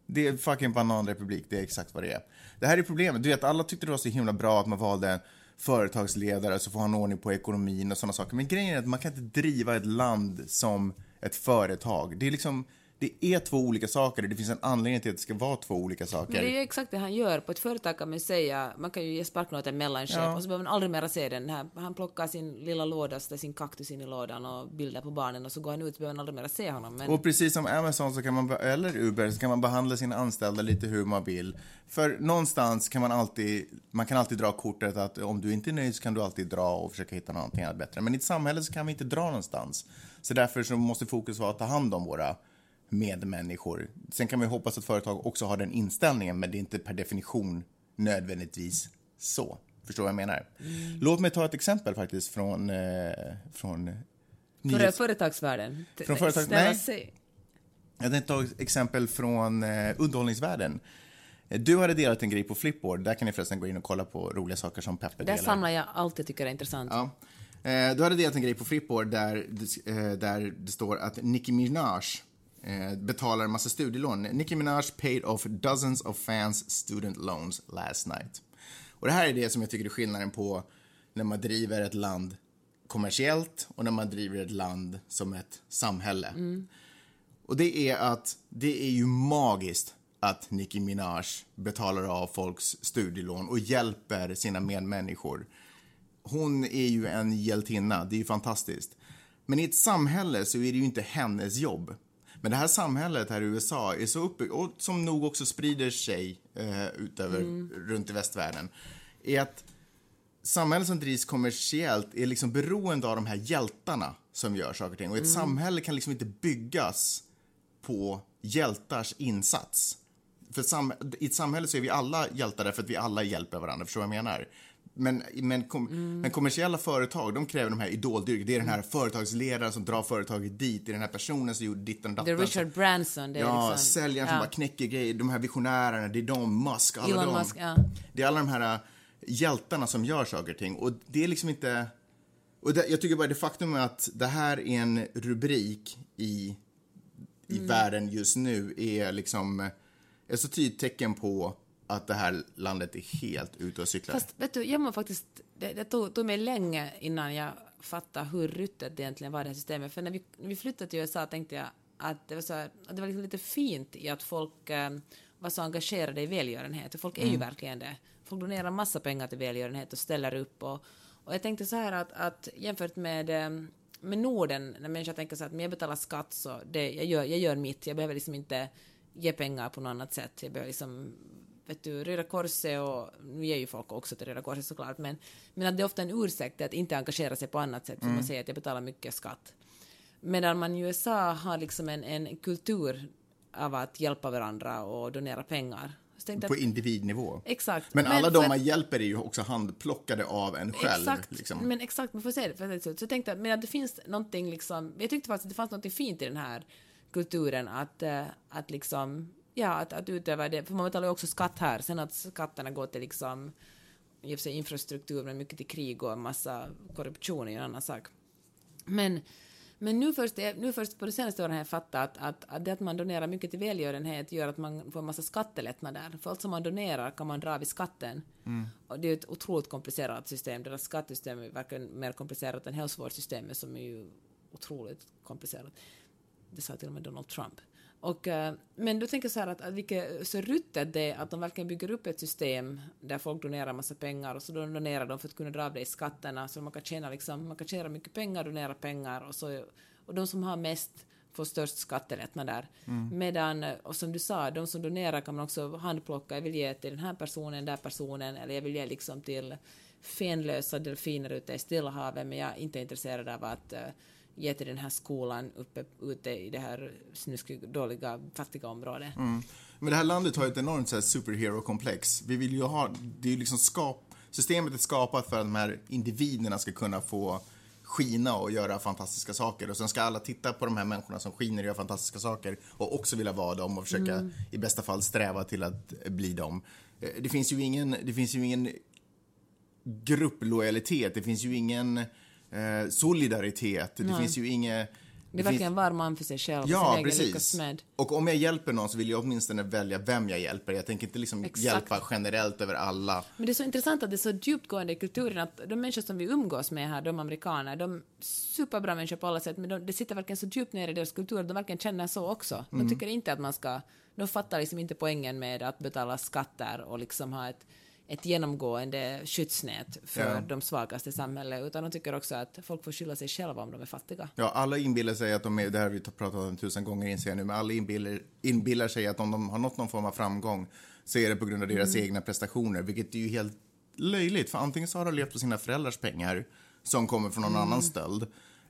det är fucking bananrepublik, det är exakt vad det är. Det här är problemet, du vet alla tyckte det var så himla bra att man valde en företagsledare så får han ordning på ekonomin och sådana saker. Men grejen är att man kan inte driva ett land som ett företag. Det är liksom, det är två olika saker och det finns en anledning till att det ska vara två olika saker. Men det är exakt det han gör. På ett företag kan man säga, man kan ju ge sparken åt en mellanchef ja. och så behöver man aldrig mera se den. Här, han plockar sin lilla låda, sätter sin kaktus in i lådan och bilder på barnen och så går han ut så behöver man aldrig mera se honom. Men... Och precis som Amazon så kan man, eller Uber så kan man behandla sina anställda lite hur man vill. För någonstans kan man alltid, man kan alltid dra kortet att om du inte är nöjd så kan du alltid dra och försöka hitta någonting annat bättre. Men i ett samhälle så kan vi inte dra någonstans. Så därför så måste fokus vara att ta hand om våra medmänniskor. Sen kan ju hoppas att företag också har den inställningen, men det är inte per definition nödvändigtvis så. Förstår vad jag menar? Mm. Låt mig ta ett exempel faktiskt från... Eh, från nyhets... företagsvärlden? Från företags... Nej. Jag tänkte ta ett exempel från eh, underhållningsvärlden. Du hade delat en grej på Flipboard. Där kan ni förresten gå in och kolla på roliga saker som Peppe delar. Där samlar jag allt jag tycker är intressant. Ja. Eh, du hade delat en grej på Flipboard där, eh, där det står att Nicki Minaj eh, betalar en massa studielån. Nicki Minaj paid off dozens of fans student loans last night. Och det här är det som jag tycker är skillnaden på när man driver ett land kommersiellt och när man driver ett land som ett samhälle. Mm. Och det är att det är ju magiskt att Nicki Minaj betalar av folks studielån och hjälper sina medmänniskor. Hon är ju en hjältinna, det är ju fantastiskt. Men i ett samhälle så är det ju inte hennes jobb. Men det här samhället här i USA är så uppbyggt, och som nog också sprider sig eh, utöver, mm. runt i västvärlden, är att samhället som drivs kommersiellt är liksom beroende av de här hjältarna som gör saker och ting. Och ett mm. samhälle kan liksom inte byggas på hjältars insats. För sam i ett samhälle så är vi alla hjältar därför att vi alla hjälper varandra. Förstår vad jag menar? Men, men, kom, mm. men kommersiella företag, de kräver de här idoldyrk. Det är den här företagsledaren som drar företaget dit. Det är den här personen som gjorde ditten datten. Det är Richard Branson. Det är ja, liksom, säljaren ja. som bara knäcker grejer. De här visionärerna, det är de, Musk, alla Elon de. Musk, ja. Det är alla de här äh, hjältarna som gör saker och ting. Och det är liksom inte... Och det, jag tycker bara det faktum att det här är en rubrik i, i mm. världen just nu är liksom ett så tydligt tecken på att det här landet är helt ute och cyklar. Fast vet du, jag må faktiskt, det, det tog, tog mig länge innan jag fattade hur ruttet det egentligen var det här systemet. För när vi, när vi flyttade till USA tänkte jag att det var, så här, att det var liksom lite fint i att folk eh, var så engagerade i välgörenhet. Och folk är mm. ju verkligen det. Folk donerar massa pengar till välgörenhet och ställer upp. Och, och jag tänkte så här att, att jämfört med, eh, med Norden, när människor tänker så att men jag betalar skatt så det, jag, gör, jag gör mitt, jag behöver liksom inte ge pengar på något annat sätt. Jag behöver liksom vet du, Röda Korset och nu ger ju folk också till Röda Korset såklart, men, men att det är ofta en ursäkt att inte engagera sig på annat sätt, för mm. man säger att jag betalar mycket skatt. Medan man i USA har liksom en, en kultur av att hjälpa varandra och donera pengar. På att, individnivå? Exakt. Men, men alla de man hjälper är ju också handplockade av en själv. Exakt, liksom. men exakt, man får se det. För så jag tänkte att, men att det finns någonting liksom, jag tyckte faktiskt att det fanns något fint i den här kulturen att, äh, att liksom ja, att, att utöva det, för man betalar ju också skatt här, sen att skatterna går till liksom, i och för sig infrastruktur, men mycket till krig och en massa korruption är ju en annan sak. Men, men nu, först, nu först på de senaste åren har jag fattat att, att, att det att man donerar mycket till välgörenhet gör att man får en massa skattelättnader. För allt som man donerar kan man dra vid skatten. Och det är ett otroligt komplicerat system. Deras skattesystem är verkligen mer komplicerat än hälsovårdssystemet som är ju otroligt komplicerat. Det sa till och med Donald Trump. Och, eh, men då tänker jag så här att, att vilket så ruttet det är att de verkligen bygger upp ett system där folk donerar massa pengar och så donerar de för att kunna dra av det i skatterna så man kan tjäna liksom, man kan tjäna mycket pengar, donera pengar och så och de som har mest får störst skattelättnader. Medan, eh, och som du sa, de som donerar kan man också handplocka, jag vill ge till den här personen, den där personen, eller jag vill ge liksom till fenlösa delfiner ute i Stilla havet, men jag är inte intresserad av att uh, ge till den här skolan uppe ute i det här snuskigt dåliga, fattiga området. Mm. Men det här landet har ju ett enormt så här, superhero-komplex. Vi vill ju ha, det är ju liksom skap, systemet är skapat för att de här individerna ska kunna få skina och göra fantastiska saker. Och sen ska alla titta på de här människorna som skiner och gör fantastiska saker och också vilja vara dem och försöka i bästa fall sträva till att bli dem. Eh, Det finns ju ingen, det finns ju ingen grupplojalitet, det finns ju ingen eh, solidaritet, det finns ju inget... Det är finns- verkligen var man för sig själv Ja, sin egen precis. lyckas med. Och om jag hjälper någon så vill jag åtminstone välja vem jag hjälper. Jag tänker inte liksom Exakt. hjälpa generellt över alla. Men det är så intressant att det är så djupgående i kulturen att de människor som vi umgås med här, de amerikaner, de är superbra människor på alla sätt, men de, det sitter verkligen så djupt ner i deras kultur att de verkligen känner så också. De tycker inte att man ska, de fattar liksom inte poängen med att betala skatter och liksom ha ett, ett genomgående skyddsnät för Ja. de svagaste i samhället, utan de tycker också att folk får skylla sig själva om de är fattiga. Ja, alla inbillar sig att de är, det här har vi pratat om tusen gånger inser jag nu, men alla inbillar, inbillar sig att om de har nått någon form av framgång så är det på grund av deras egna prestationer, vilket är ju helt löjligt. För antingen så har de levt på sina föräldrars pengar som kommer från någon annan stöld.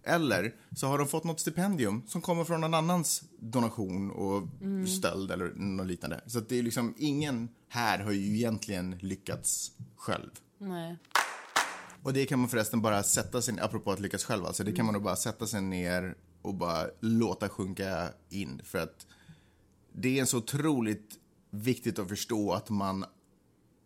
Eller så har de fått något stipendium som kommer från någon annans donation och stöld eller något liknande. Så det är liksom, ingen här har ju egentligen lyckats själv. Nej. Och det kan man förresten bara sätta sig apropå att lyckas själv, alltså det kan man nog bara sätta sig ner och bara låta sjunka in. För att det är så otroligt viktigt att förstå att man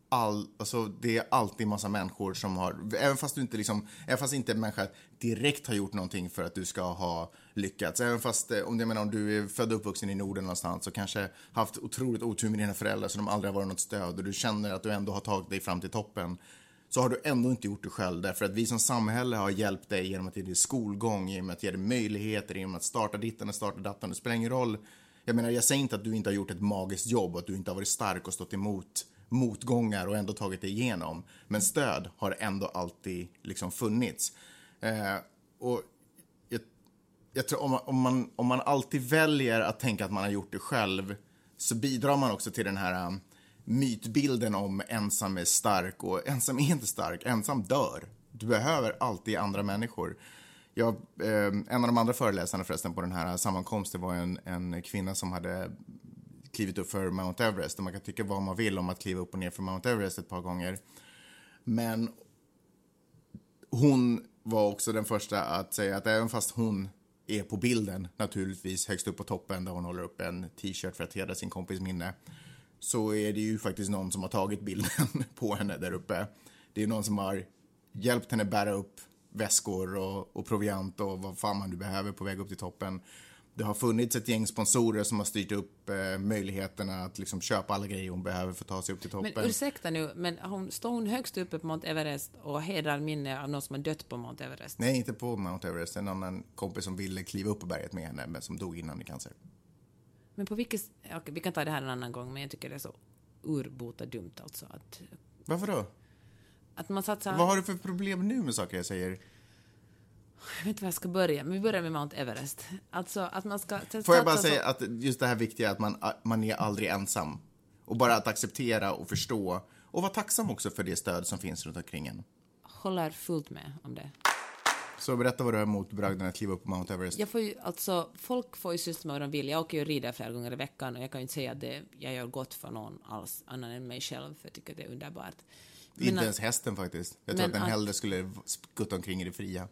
all, alltså det är alltid massa människor som har, även fast du inte liksom, även fast inte en människa direkt har gjort någonting för att du ska ha lyckats, även fast, eh, om, jag menar, om du är född och uppvuxen i Norden någonstans och kanske haft otroligt otur med dina föräldrar så de aldrig har varit något stöd och du känner att du ändå har tagit dig fram till toppen så har du ändå inte gjort det själv därför att vi som samhälle har hjälpt dig genom att ge dig skolgång, genom att ge dig möjligheter, genom att starta ditten och starta dattan. Det spelar ingen roll. Jag menar, jag säger inte att du inte har gjort ett magiskt jobb och att du inte har varit stark och stått emot motgångar och ändå tagit dig igenom. Men stöd har ändå alltid liksom funnits. Eh, och jag, jag tror om man, om, man, om man alltid väljer att tänka att man har gjort det själv så bidrar man också till den här um, mytbilden om ensam är stark och ensam är inte stark, ensam dör. Du behöver alltid andra människor. Jag, eh, en av de andra föreläsarna förresten på den här sammankomsten var en, en kvinna som hade klivit upp för Mount Everest och man kan tycka vad man vill om att kliva upp och ner för Mount Everest ett par gånger. Men hon var också den första att säga att även fast hon är på bilden naturligtvis högst upp på toppen där hon håller upp en t-shirt för att hedra sin kompis minne så är det ju faktiskt någon som har tagit bilden på henne där uppe. Det är någon som har hjälpt henne bära upp väskor och, och proviant och vad fan man nu behöver på väg upp till toppen. Det har funnits ett gäng sponsorer som har styrt upp eh, möjligheterna att liksom köpa alla grejer hon behöver för att ta sig upp till toppen. Men ursäkta nu, men hon, står hon högst uppe på Mount Everest och hedrar minne av någon som har dött på Mount Everest? Nej, inte på Mount Everest. En annan kompis som ville kliva upp på berget med henne, men som dog innan i cancer. Men på vilket... Okej, vi kan ta det här en annan gång, men jag tycker det är så urbota dumt alltså att, Varför då? att man satsar... Vad har du för problem nu med saker jag säger? Jag vet inte var jag ska börja, men vi börjar med Mount Everest. Alltså att man ska... Får jag bara säga att just det här viktiga att man, man är aldrig ensam. Och bara att acceptera och förstå. Och vara tacksam också för det stöd som finns runt omkring en. Håller fullt med om det. Så berätta vad du har emot bragden att kliva upp på Mount Everest. Jag får ju, alltså, folk får ju syssla med vad de vill. Jag åker ju och rider flera gånger i veckan och jag kan ju inte säga att det, jag gör gott för någon alls, annan än mig själv, för jag tycker det är underbart. Men Inte ens hästen faktiskt. Jag tror att den hellre skulle skutta omkring i det fria.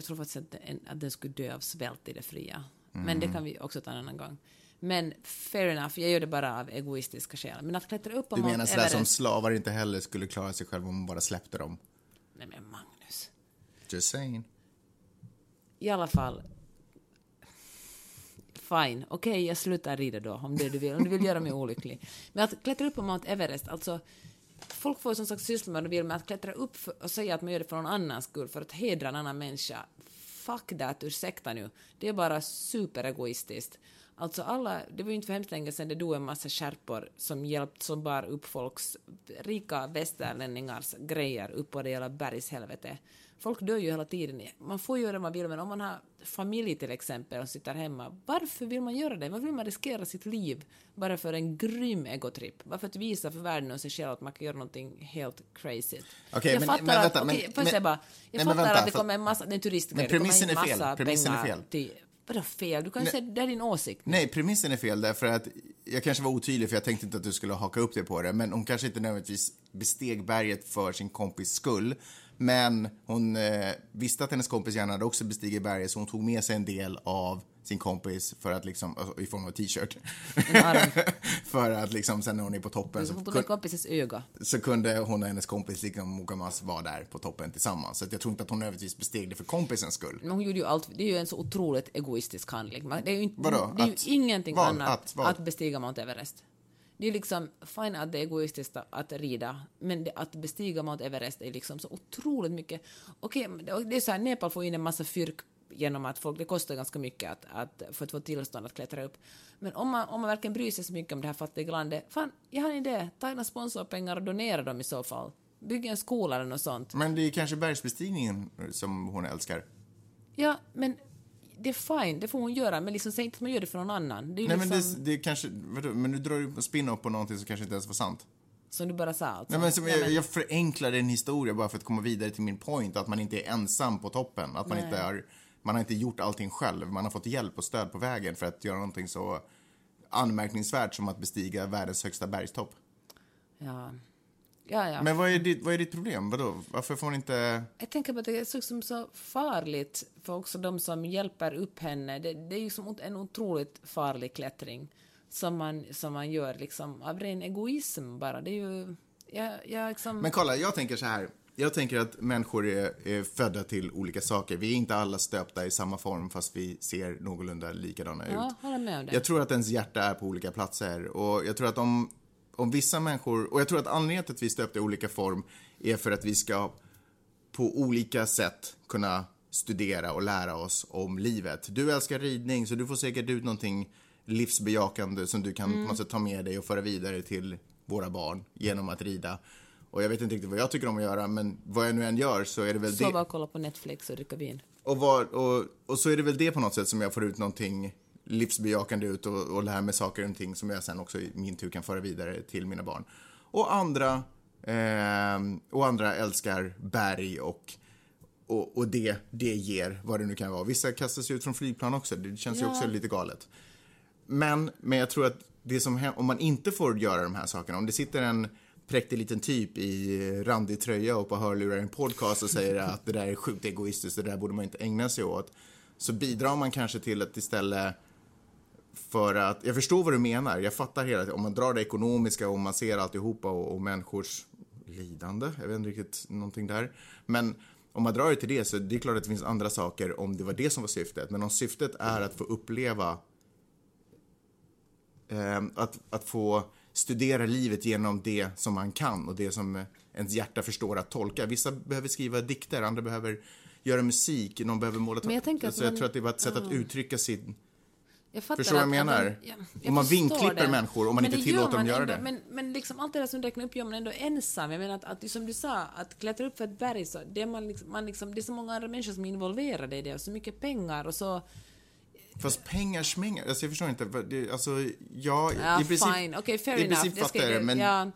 Jag tror faktiskt att, den- att den skulle dö av svält i det fria. Men Mm. det kan vi också ta en annan gång. Men fair enough, jag gör det bara av egoistiska skäl. Men att klättra upp på Du menar sådär som slavar inte heller skulle klara sig själva om man bara släppte dem? Nej men Magnus. Just saying. i alla fall, fine, okej, jag slutar rida då, om det du vill, om du vill göra mig olycklig. Men att klättra upp på Mount Everest, alltså, folk får som sagt syssla med vad de vill, med att klättra upp för, och säga att man gör det för någon annans skull, för att hedra en annan människa, fuck that, ursäkta nu, det är bara superegoistiskt. Alltså alla, det var ju inte för hemskt länge sedan det dog en massa skärpor som hjälpt, som bar upp folks rika västerlänningars grejer upp på det jävla bergshelvetet. Folk dör ju hela tiden. Man får göra vad man vill, men om man har familj till exempel och sitter hemma, varför vill man göra det? Varför vill man riskera sitt liv bara för en grym egotripp? Bara för att visa för världen och sig själv att man kan göra någonting helt crazy. Okej, jag men- fattar men att, vänta, okej, men- jag bara, jag Nej, fattar vänta, att det kommer en massa, det är en turistgrej, det kommer fel. massa Premissen är fel. till, vadå fel? Du kan Nej. säga, det är din åsikt. Nej, premissen är fel därför att jag kanske var otydlig för jag tänkte inte att du skulle haka upp det på det. Men hon kanske inte nödvändigtvis besteg berget för sin kompis skull. Men hon eh, visste att hennes kompis gärna hade också bestigit berget så hon tog med sig en del av sin kompis för att liksom, alltså, i form av t-shirt. för att liksom sen när hon är på toppen så, tog kun- så kunde hon och hennes kompis liksom Mukamas vara där på toppen tillsammans. Så jag tror inte att hon nödvändigtvis besteg det för kompisens skull. Men hon gjorde ju allt, det är ju en så otroligt egoistisk handling. Det är ju, inte, Vadå? det är Att- ingenting vad? annat Att vad? att bestiga Mount Everest. Det är liksom, fine att det är egoistiskt att rida, men det, att bestiga Mount Everest är liksom så otroligt mycket. Okej, men det är så här, Nepal får in en massa fyrk genom att folk, det kostar ganska mycket att, att, för att få tillstånd att klättra upp. Men om man, om man verkligen bryr sig så mycket om det här fattiga landet, fan, jag har en idé, ta egna sponsorpengar och donera dem i så fall. Bygg en skola eller något sånt. Men det är kanske bergsbestigningen som hon älskar. Ja, men det är fine, det får hon göra, men liksom säg inte att man gör det för någon annan. Det är Nej, men liksom, det, det kanske, vadå, men nu drar du spin-off på någonting som kanske inte ens var sant. som du bara sa alltså. Nej, men som Ja, jag, men- jag förenklar en historia bara för att komma vidare till min point, att man inte är ensam på toppen. Att man Nej. inte har, man har inte gjort allting själv. Man har fått hjälp och stöd på vägen för att göra någonting så anmärkningsvärt som att bestiga världens högsta bergstopp. Ja. Ja, ja. Men vad är ditt, vad är ditt problem? Vadå? Varför får hon inte... Jag tänker på att det är så, som så farligt för också de som hjälper upp henne. Det, det är ju som en otroligt farlig klättring som man, som man gör liksom av ren egoism bara. Det är ju... Jag, jag liksom... Men kolla, jag tänker så här. Jag tänker att människor är, är födda till olika saker. Vi är inte alla stöpta i samma form fast vi ser någorlunda likadana ut. ja, håller med om det. Jag tror att ens hjärta är på olika platser och jag tror att om, om vissa människor, och jag tror att anledningen till att vi är stöpta i olika form är för att vi ska på olika sätt kunna studera och lära oss om livet. Du älskar ridning så du får säkert ut någonting livsbejakande som du kan på något sätt ta med dig och föra vidare till våra barn genom att rida. Och jag vet inte riktigt vad jag tycker om att göra men vad jag nu än gör så är det väl det. Sova och kolla på Netflix och dricka vin. Och, vad, och, och så är det väl det på något sätt som jag får ut någonting livsbejakande ut och, och lär mig saker och ting som jag sen också i min tur kan föra vidare till mina barn. Och andra, ehm, och andra älskar berg och, och, och det, det ger, vad det nu kan vara. Vissa kastar sig ut från flygplan också, det känns ju Ja. också lite galet. Men, men jag tror att det som om man inte får göra de här sakerna, om det sitter en präktig liten typ i randig tröja och på hörlurar i en podcast och säger att det där är sjukt egoistiskt, det där borde man inte ägna sig åt, så bidrar man kanske till att istället för att, jag förstår vad du menar, jag fattar hela tiden, om man drar det ekonomiska och man ser alltihopa och, och människors lidande, jag vet inte riktigt någonting där, men om man drar det till det så det är klart att det finns andra saker om det var det som var syftet, men om syftet är att få uppleva eh, att, att få studera livet genom det som man kan och det som ens hjärta förstår att tolka. Vissa behöver skriva dikter, andra behöver göra musik, någon behöver måla Men jag tänker att så jag man- tror att det var ett sätt att uttrycka sin... Jag fattar Förstår du vad jag menar? att- ja, jag Om man förstår vingklipper det. människor, om man Men inte tillåter dem man göra det. Men, men liksom allt det där som du räknar upp gör man ändå ensam. Jag menar att, att som du sa, att klättra upp för ett berg, så det, är man liksom, man liksom, det är så många andra människor som är involverade i det och så mycket pengar och så... Fast pengar smänger, alltså jag förstår inte. alltså, ja, Ja, i princip, fine, okej, fair i enough. princip ska fattar jag det, men Ja,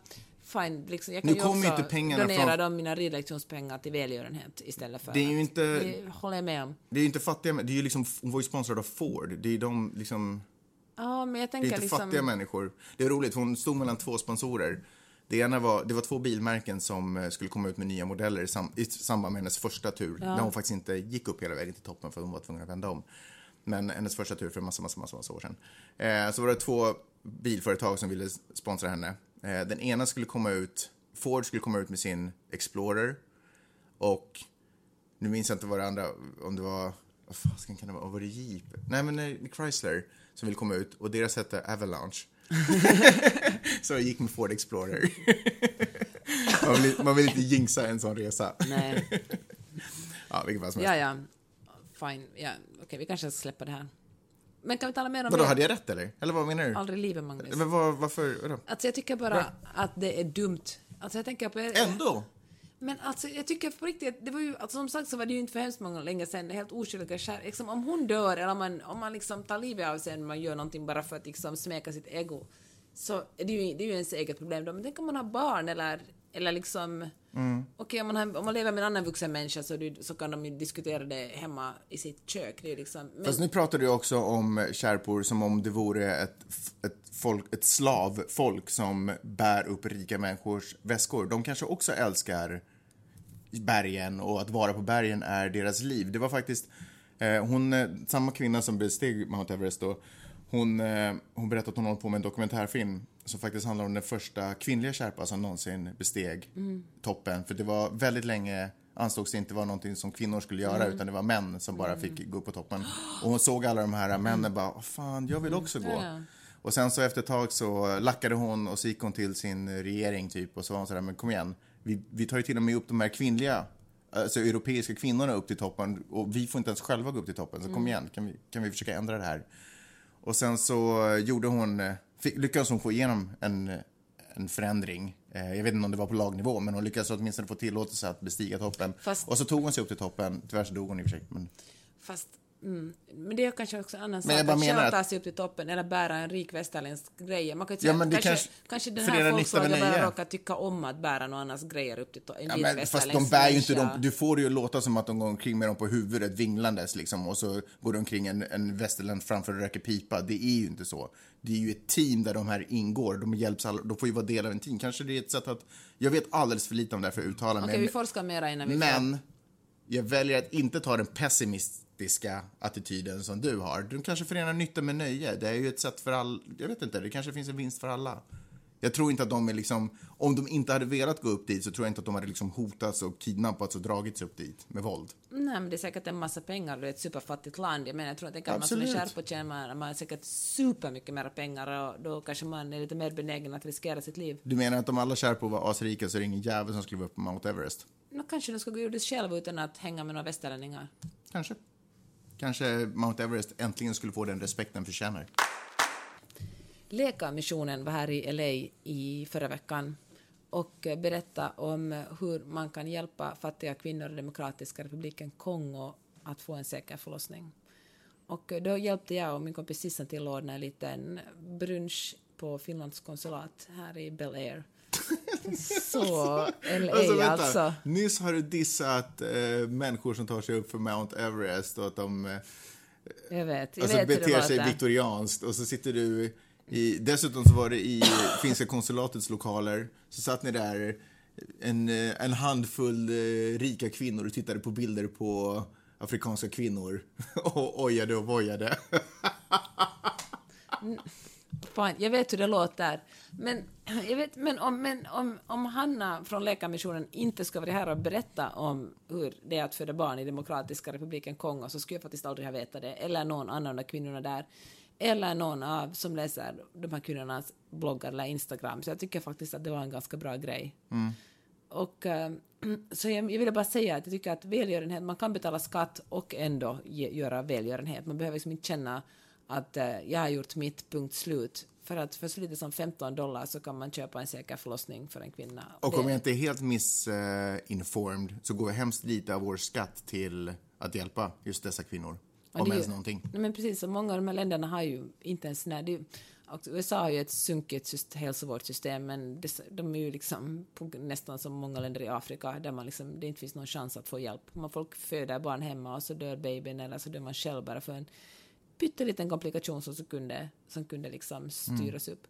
fine, liksom, jag kan Nu ju också inte pengarna donera från- dem mina ridlektionspengar till välgörenhet istället för Det är ju inte- Det håller jag med om. det är ju inte fattiga, det är ju liksom, hon var ju sponsrad av Ford. Det är de liksom... Ja, men jag Det är tänker inte liksom... fattiga människor. Det är roligt, hon stod mellan två sponsorer. Det ena var, det var två bilmärken som eh, skulle komma ut med nya modeller i, sam, i samband med hennes första tur. När hon faktiskt inte gick upp hela vägen till toppen för hon var tvungen att vända om. Men hennes första tur för massa, massa, massa, massa år sedan. Eh, så var det två bilföretag som ville sponsra henne. Eh, den ena skulle komma ut, Ford skulle komma ut med sin Explorer. Och nu minns jag inte vad det andra, om det var vad fasken kan det vara? Var det Jeep? Nej, men nej, Chrysler som vill komma ut och deras hette Avalanche. så jag gick med Ford Explorer. man, vill, man vill inte jinxa en sån resa. Nej. ja, vilket fall som helst. Ja, ja. Fine. Ja, okej, vi kanske släppa det här. Men kan vi tala mer om Vadå, det? hade jag rätt eller? Eller vad menar du? Aldrig i livet, Magnus. Men vad, varför? Vadå? Alltså, jag tycker bara att det är dumt. Alltså, jag tänker på... Ändå? Men alltså, jag tycker på riktigt, det var ju, alltså, som sagt så var det ju inte för hemskt många länge sedan, helt oskyldiga skär, liksom, om hon dör eller om man, om man liksom tar livet av sig när man gör någonting bara för att liksom smeka sitt ego, så är det ju, det är ju ens eget problem då. Men tänk om man har barn eller, eller liksom, okej om, man har, om man lever med en annan vuxen människa så, det, så kan de ju diskutera det hemma i sitt kök. Det är liksom, men, Fast nu pratar du också om kärpor som om det vore ett, ett, folk, ett slavfolk som bär upp rika människors väskor. De kanske också älskar bergen och att vara på bergen är deras liv. Det var faktiskt eh, hon, eh, samma kvinna som besteg Mount Everest då, hon, eh, hon berättade att hon håller på med en dokumentärfilm som faktiskt handlar om den första kvinnliga Sherpa som någonsin besteg toppen. För det var väldigt länge ansågs det inte vara någonting som kvinnor skulle göra utan det var män som bara fick gå upp på toppen. Och hon såg alla de här männen bara, "Åh, fan jag vill också gå. Ja. Och sen så efter ett tag så lackade hon och så gick hon till sin regering typ och så var hon sådär, men kom igen, vi, vi tar ju till och med upp de här kvinnliga, alltså europeiska kvinnorna upp till toppen och vi får inte ens själva gå upp till toppen, så kom igen, kan vi, kan vi försöka ändra det här? Och sen så gjorde hon, lyckades hon få igenom en, en förändring. Eh, Jag vet inte om det var på lagnivå, men hon lyckades åtminstone få tillåtelse att bestiga toppen. Fast- Och så tog hon sig upp till toppen, tyvärr så dog hon i och för sig. Men... Fast, mm, men det är kanske också en annan sak att själv ta sig upp till toppen eller bära en rik västerländsk grej. Man kan ju Ja, säga, men det kanske, kanske kanske den här folkslagen bara råkar tycka om att bära någon annans grejer upp till to- en Ja, men, fast de bär ju inte dem. Du får det ju låta som att de går omkring med dem på huvudet vinglandes liksom och så går de omkring en, en västerländ framför och röker pipa. Det är ju inte så. Det är ju ett team där de här ingår. De hjälps alla, de får ju vara del av en team. Kanske det är ett sätt att... Jag vet alldeles för lite om det här för att uttala Okej, mig. vi forskar mera innan vi får... Men jag väljer att inte ta den pessimistiska attityden som du har. Du kanske förenar nytta med nöje. Det är ju ett sätt för all... Jag vet inte, det kanske finns en vinst för alla. Jag tror inte att de är liksom... Om de inte hade velat gå upp dit så tror jag inte att de hade liksom hotats och kidnappats och dragits upp dit med våld. Nej, men det är säkert en massa pengar. Det är ett superfattigt land. Jag menar, jag tror att man som en Absolut. skärpa tjänar man har säkert supermycket mer pengar och då kanske man är lite mer benägen att riskera sitt liv. Du menar att om alla kärpor var asrika så är det ingen jävel som skulle vara upp på Mount Everest? Nå, kanske de ska gå ur det själv utan att hänga med några västerlänningar. Kanske. Kanske Mount Everest äntligen skulle få den respekt den förtjänar. Läkarmissionen var här i LA i förra veckan och berättade om hur man kan hjälpa fattiga kvinnor i Demokratiska republiken Kongo att få en säker förlossning. Och då hjälpte jag och min kompis Sissan till att ordna en liten brunch på Finlands konsulat här i Bel Air. Så LA Alltså, alltså. vänta. Nyss har du dissat eh, människor som tar sig upp för Mount Everest och att de eh, Jag vet, jag alltså, vet beter sig viktorianskt och så sitter du i, dessutom så var det i finska konsulatets lokaler, så satt ni där en, eh, en handfull eh, rika kvinnor och tittade på bilder på afrikanska kvinnor och ojade och vojade. Fan, jag vet hur det låter. Men, jag vet, men, om, men om, om Hanna från Läkarmissionen inte ska vara här och berätta om hur det är att föda barn i Demokratiska republiken Kongo så skulle jag faktiskt aldrig ha vetat det. Eller någon annan av kvinnorna där. Eller någon av som läser de här kvinnornas bloggar eller Instagram. Så jag tycker faktiskt att det var en ganska bra grej. Och, eh, så jag, jag ville bara säga att jag tycker att välgörenhet, man kan betala skatt och ändå ge, göra välgörenhet. Man behöver liksom inte känna att eh, jag har gjort mitt, punkt slut. För att för så lite som 15 dollar så kan man köpa en säker förlossning för en kvinna. Och Det- om jag inte är helt missinformed så går hemskt lite av vår skatt till att hjälpa just dessa kvinnor. Om ens någonting. Nej, men precis, och många av de här länderna har ju inte ens... Nej, det, USA har ju ett sunkigt syst- hälsovårdssystem, men det, de är ju liksom nästan som många länder i Afrika, där man liksom, det inte finns någon chans att få hjälp. Man folk föder barn hemma och så dör babyn, eller så dör man själv bara för en pytteliten komplikation som, kunde, som kunde liksom styras upp.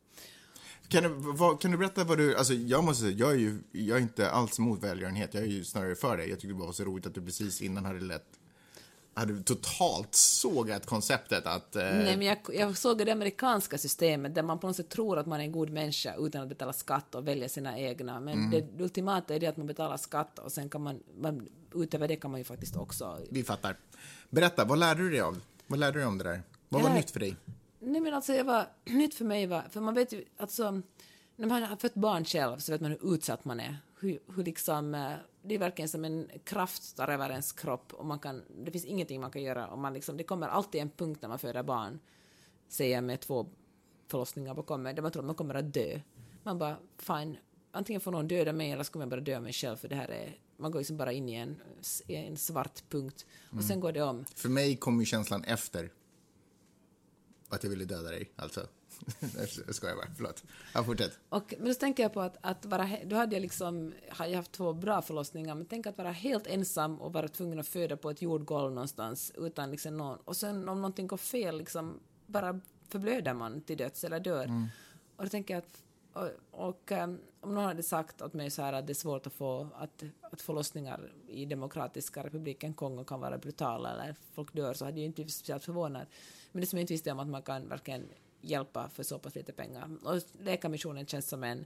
Kan du, vad, kan du berätta vad du... Alltså jag måste säga, jag är ju jag är inte alls emot välgörenhet. Jag är ju snarare för det. Jag tyckte det var så roligt att du precis innan hade lett hade totalt sågat konceptet att... Eh, Nej, men jag, jag såg det amerikanska systemet där man på något sätt tror att man är en god människa utan att betala skatt och välja sina egna. Men Mm. det ultimata är det att man betalar skatt och sen kan man, man utöver det kan man ju faktiskt också... Vi fattar. Berätta, vad lärde du dig av? Vad lärde du dig om det där? Vad var Jag- nytt för dig? Nej men alltså jag var, nytt för mig var, för man vet ju, alltså, när man har fött barn själv så vet man hur utsatt man är. Hur, hur liksom, eh, det är verkligen som en kraft tar över ens kropp och man kan, det finns ingenting man kan göra och man liksom, det kommer alltid en punkt när man föder barn, säger jag med två förlossningar bakom mig, där man tror att man kommer att dö. Man bara, fine, antingen får någon döda mig eller så kommer jag bara dö mig själv för det här är, man går liksom bara in i en, en svart punkt och sen går det om. För mig kom ju känslan efter att jag ville döda dig, alltså. jag skojar bara, förlåt. Ja, fortsätt. Och, men då tänker jag på att, att vara, då hade jag liksom, har jag haft två bra förlossningar, men tänk att vara helt ensam och vara tvungen att föda på ett jordgolv någonstans utan liksom någon, och sen om någonting går fel liksom bara förblöder man till döds eller dör. Och då tänker jag att, och, och eh, om någon hade sagt åt mig så här att det är svårt att få, att, att förlossningar i Demokratiska republiken Kongo kan vara brutala eller folk dör så hade jag inte blivit speciellt förvånad. Men det som jag inte visste om att man kan verkligen hjälpa för så pass lite pengar. Och Läkarmissionen känns som en,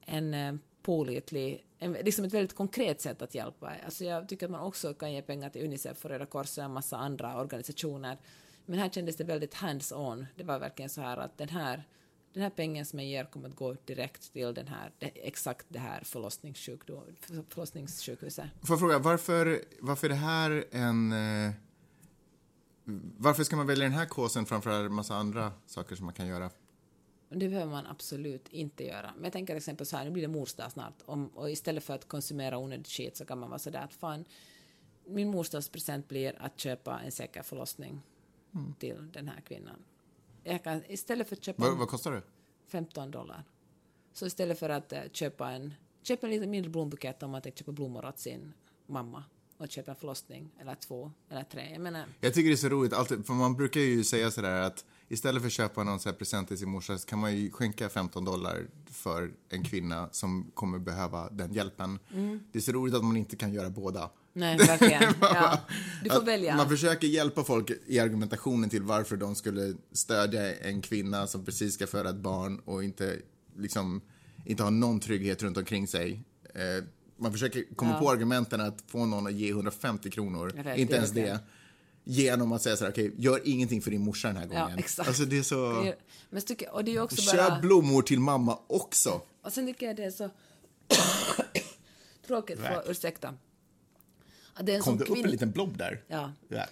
en eh, pålitlig, en, liksom ett väldigt konkret sätt att hjälpa. Alltså jag tycker att man också kan ge pengar till Unicef och Röda Korset och en massa andra organisationer. Men här kändes det väldigt hands-on. Det var verkligen så här att den här, den här pengen som jag ger kommer att gå direkt till den här, exakt det här förlossningssjukhuset. Får jag fråga, varför, varför är det här en... Eh, varför ska man välja den här kåsen framför en massa andra saker som man kan göra? Det behöver man absolut inte göra. Men jag tänker till exempel så här, nu blir det mors dag snart. Om, och istället för att konsumera onödigt skit så kan man vara så där att fan, min morsdagspresent blir att köpa en säker förlossning till den här kvinnan. Jag kan, istället för att köpa Vad, vad kostar det? 15 dollar. Så istället för att eh, köpa en, köpa en lite mindre blombukett om man tänker köpa blommor åt sin mamma och köpa en förlossning, eller två, eller tre. Jag menar, Jag tycker det är så roligt, alltid, för man brukar ju säga sådär att istället för att köpa någon så present till sin morsa så kan man ju skänka 15 dollar för en kvinna som kommer behöva den hjälpen. Det är så roligt att man inte kan göra båda. Nej, verkligen. Ja, du får välja. Man försöker hjälpa folk i argumentationen till varför de skulle stödja en kvinna som precis ska föda ett barn och inte, liksom, inte ha någon trygghet runt omkring sig. Eh, man försöker komma Ja. på argumenten att få någon att ge 150 kronor, vet, inte det ens det, genom att säga så här, okej, gör ingenting för din morsa den här Ja, gången. exakt. Alltså det är så... Men så tycker, och det är också Köp bara... blommor till mamma också. Och sen tycker jag det är så tråkigt, för, ursäkta. Det är en Kom det upp en liten blob där? Ja. Jack.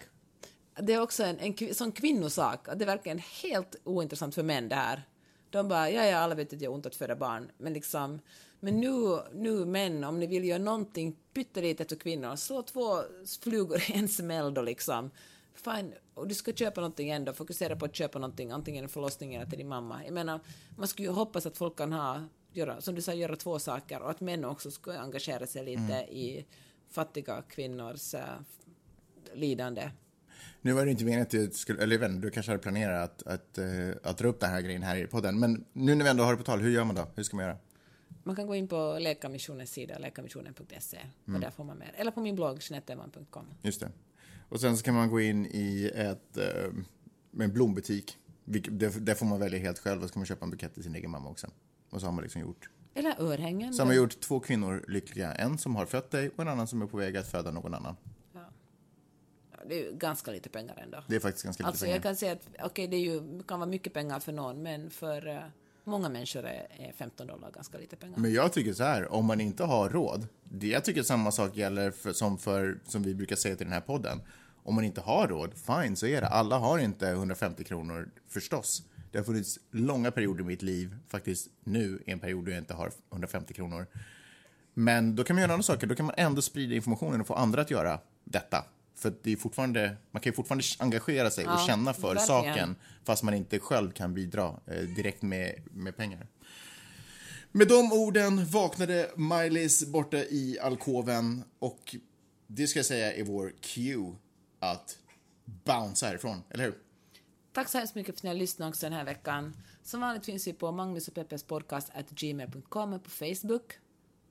Det är också en, en sån kvinnosak. Det verkar en helt ointressant för män det här. De bara, ja, ja, alla vet att det är ont att föda barn. Men liksom, men nu, nu män, om ni vill göra någonting pyttelitet för kvinnor, slå två flugor i en smäll då liksom. Fine, och du ska köpa någonting ändå, fokusera på att köpa någonting, antingen en förlossning eller till din mamma. Jag menar, man skulle ju hoppas att folk kan ha, göra, som du sa, göra två saker och att män också skulle engagera sig lite i fattiga kvinnors eh, lidande. Nu var det inte meningen att du skulle, eller inte, du kanske hade planerat att, att, eh, att dra upp den här grejen här i podden. Men nu när vi ändå har det på tal, hur gör man då? Hur ska man göra? Man kan gå in på Läkarmissionens sida, läkarmissionen.se, och där får man mer. Eller på min blogg, jeanetteman.com. Just det. Och sen så kan man gå in i ett, eh, en blombutik. Där får man välja helt själv och så kan man köpa en bukett till sin egen mamma också. Och så har man liksom gjort, Eller örhängen. så har gjort två kvinnor lyckliga. En som har fött dig och en annan som är på väg att föda någon annan. Ja. Ja, Det är ju ganska lite pengar ändå. Det är faktiskt ganska lite Alltså pengar. jag kan säga att okej, det ju, kan vara mycket pengar för någon, men för eh, många människor är, är 15 dollar ganska lite pengar. Men jag tycker så här, om man inte har råd, det jag tycker samma sak gäller för, som, för, som vi brukar säga till den här podden. Om man inte har råd, fine, så är det. Alla har inte 150 kronor, förstås. Det har funnits långa perioder i mitt liv, faktiskt nu är en period då jag inte har 150 kronor. Men då kan man göra andra saker, då kan man ändå sprida informationen och få andra att göra detta. För det är fortfarande, man kan ju fortfarande engagera sig och Ja, känna för verkligen. saken, fast man inte själv kan bidra eh, direkt med, med pengar. Med de orden vaknade Miley's borta i alkoven och det ska jag säga är vår cue att bounce härifrån, eller hur? Tack så hemskt mycket för att ni har lyssnat också den här veckan. Som vanligt finns vi på Magnus och Peppes podcast at gmail.com på Facebook.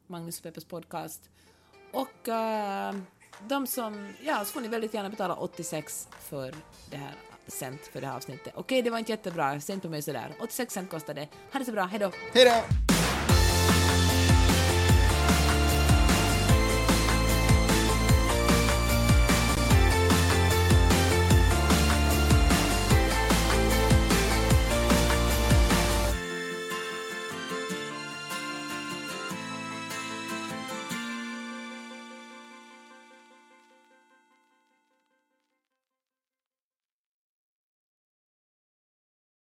Magnus och Peppes podcast. Och uh, de som, ja, så får ni väldigt gärna betala 86 för det här cent för det här avsnittet. Okej, det var inte jättebra, se inte på mig sådär. 86 cent kostar det. Ha det så bra, hejdå! Hej då!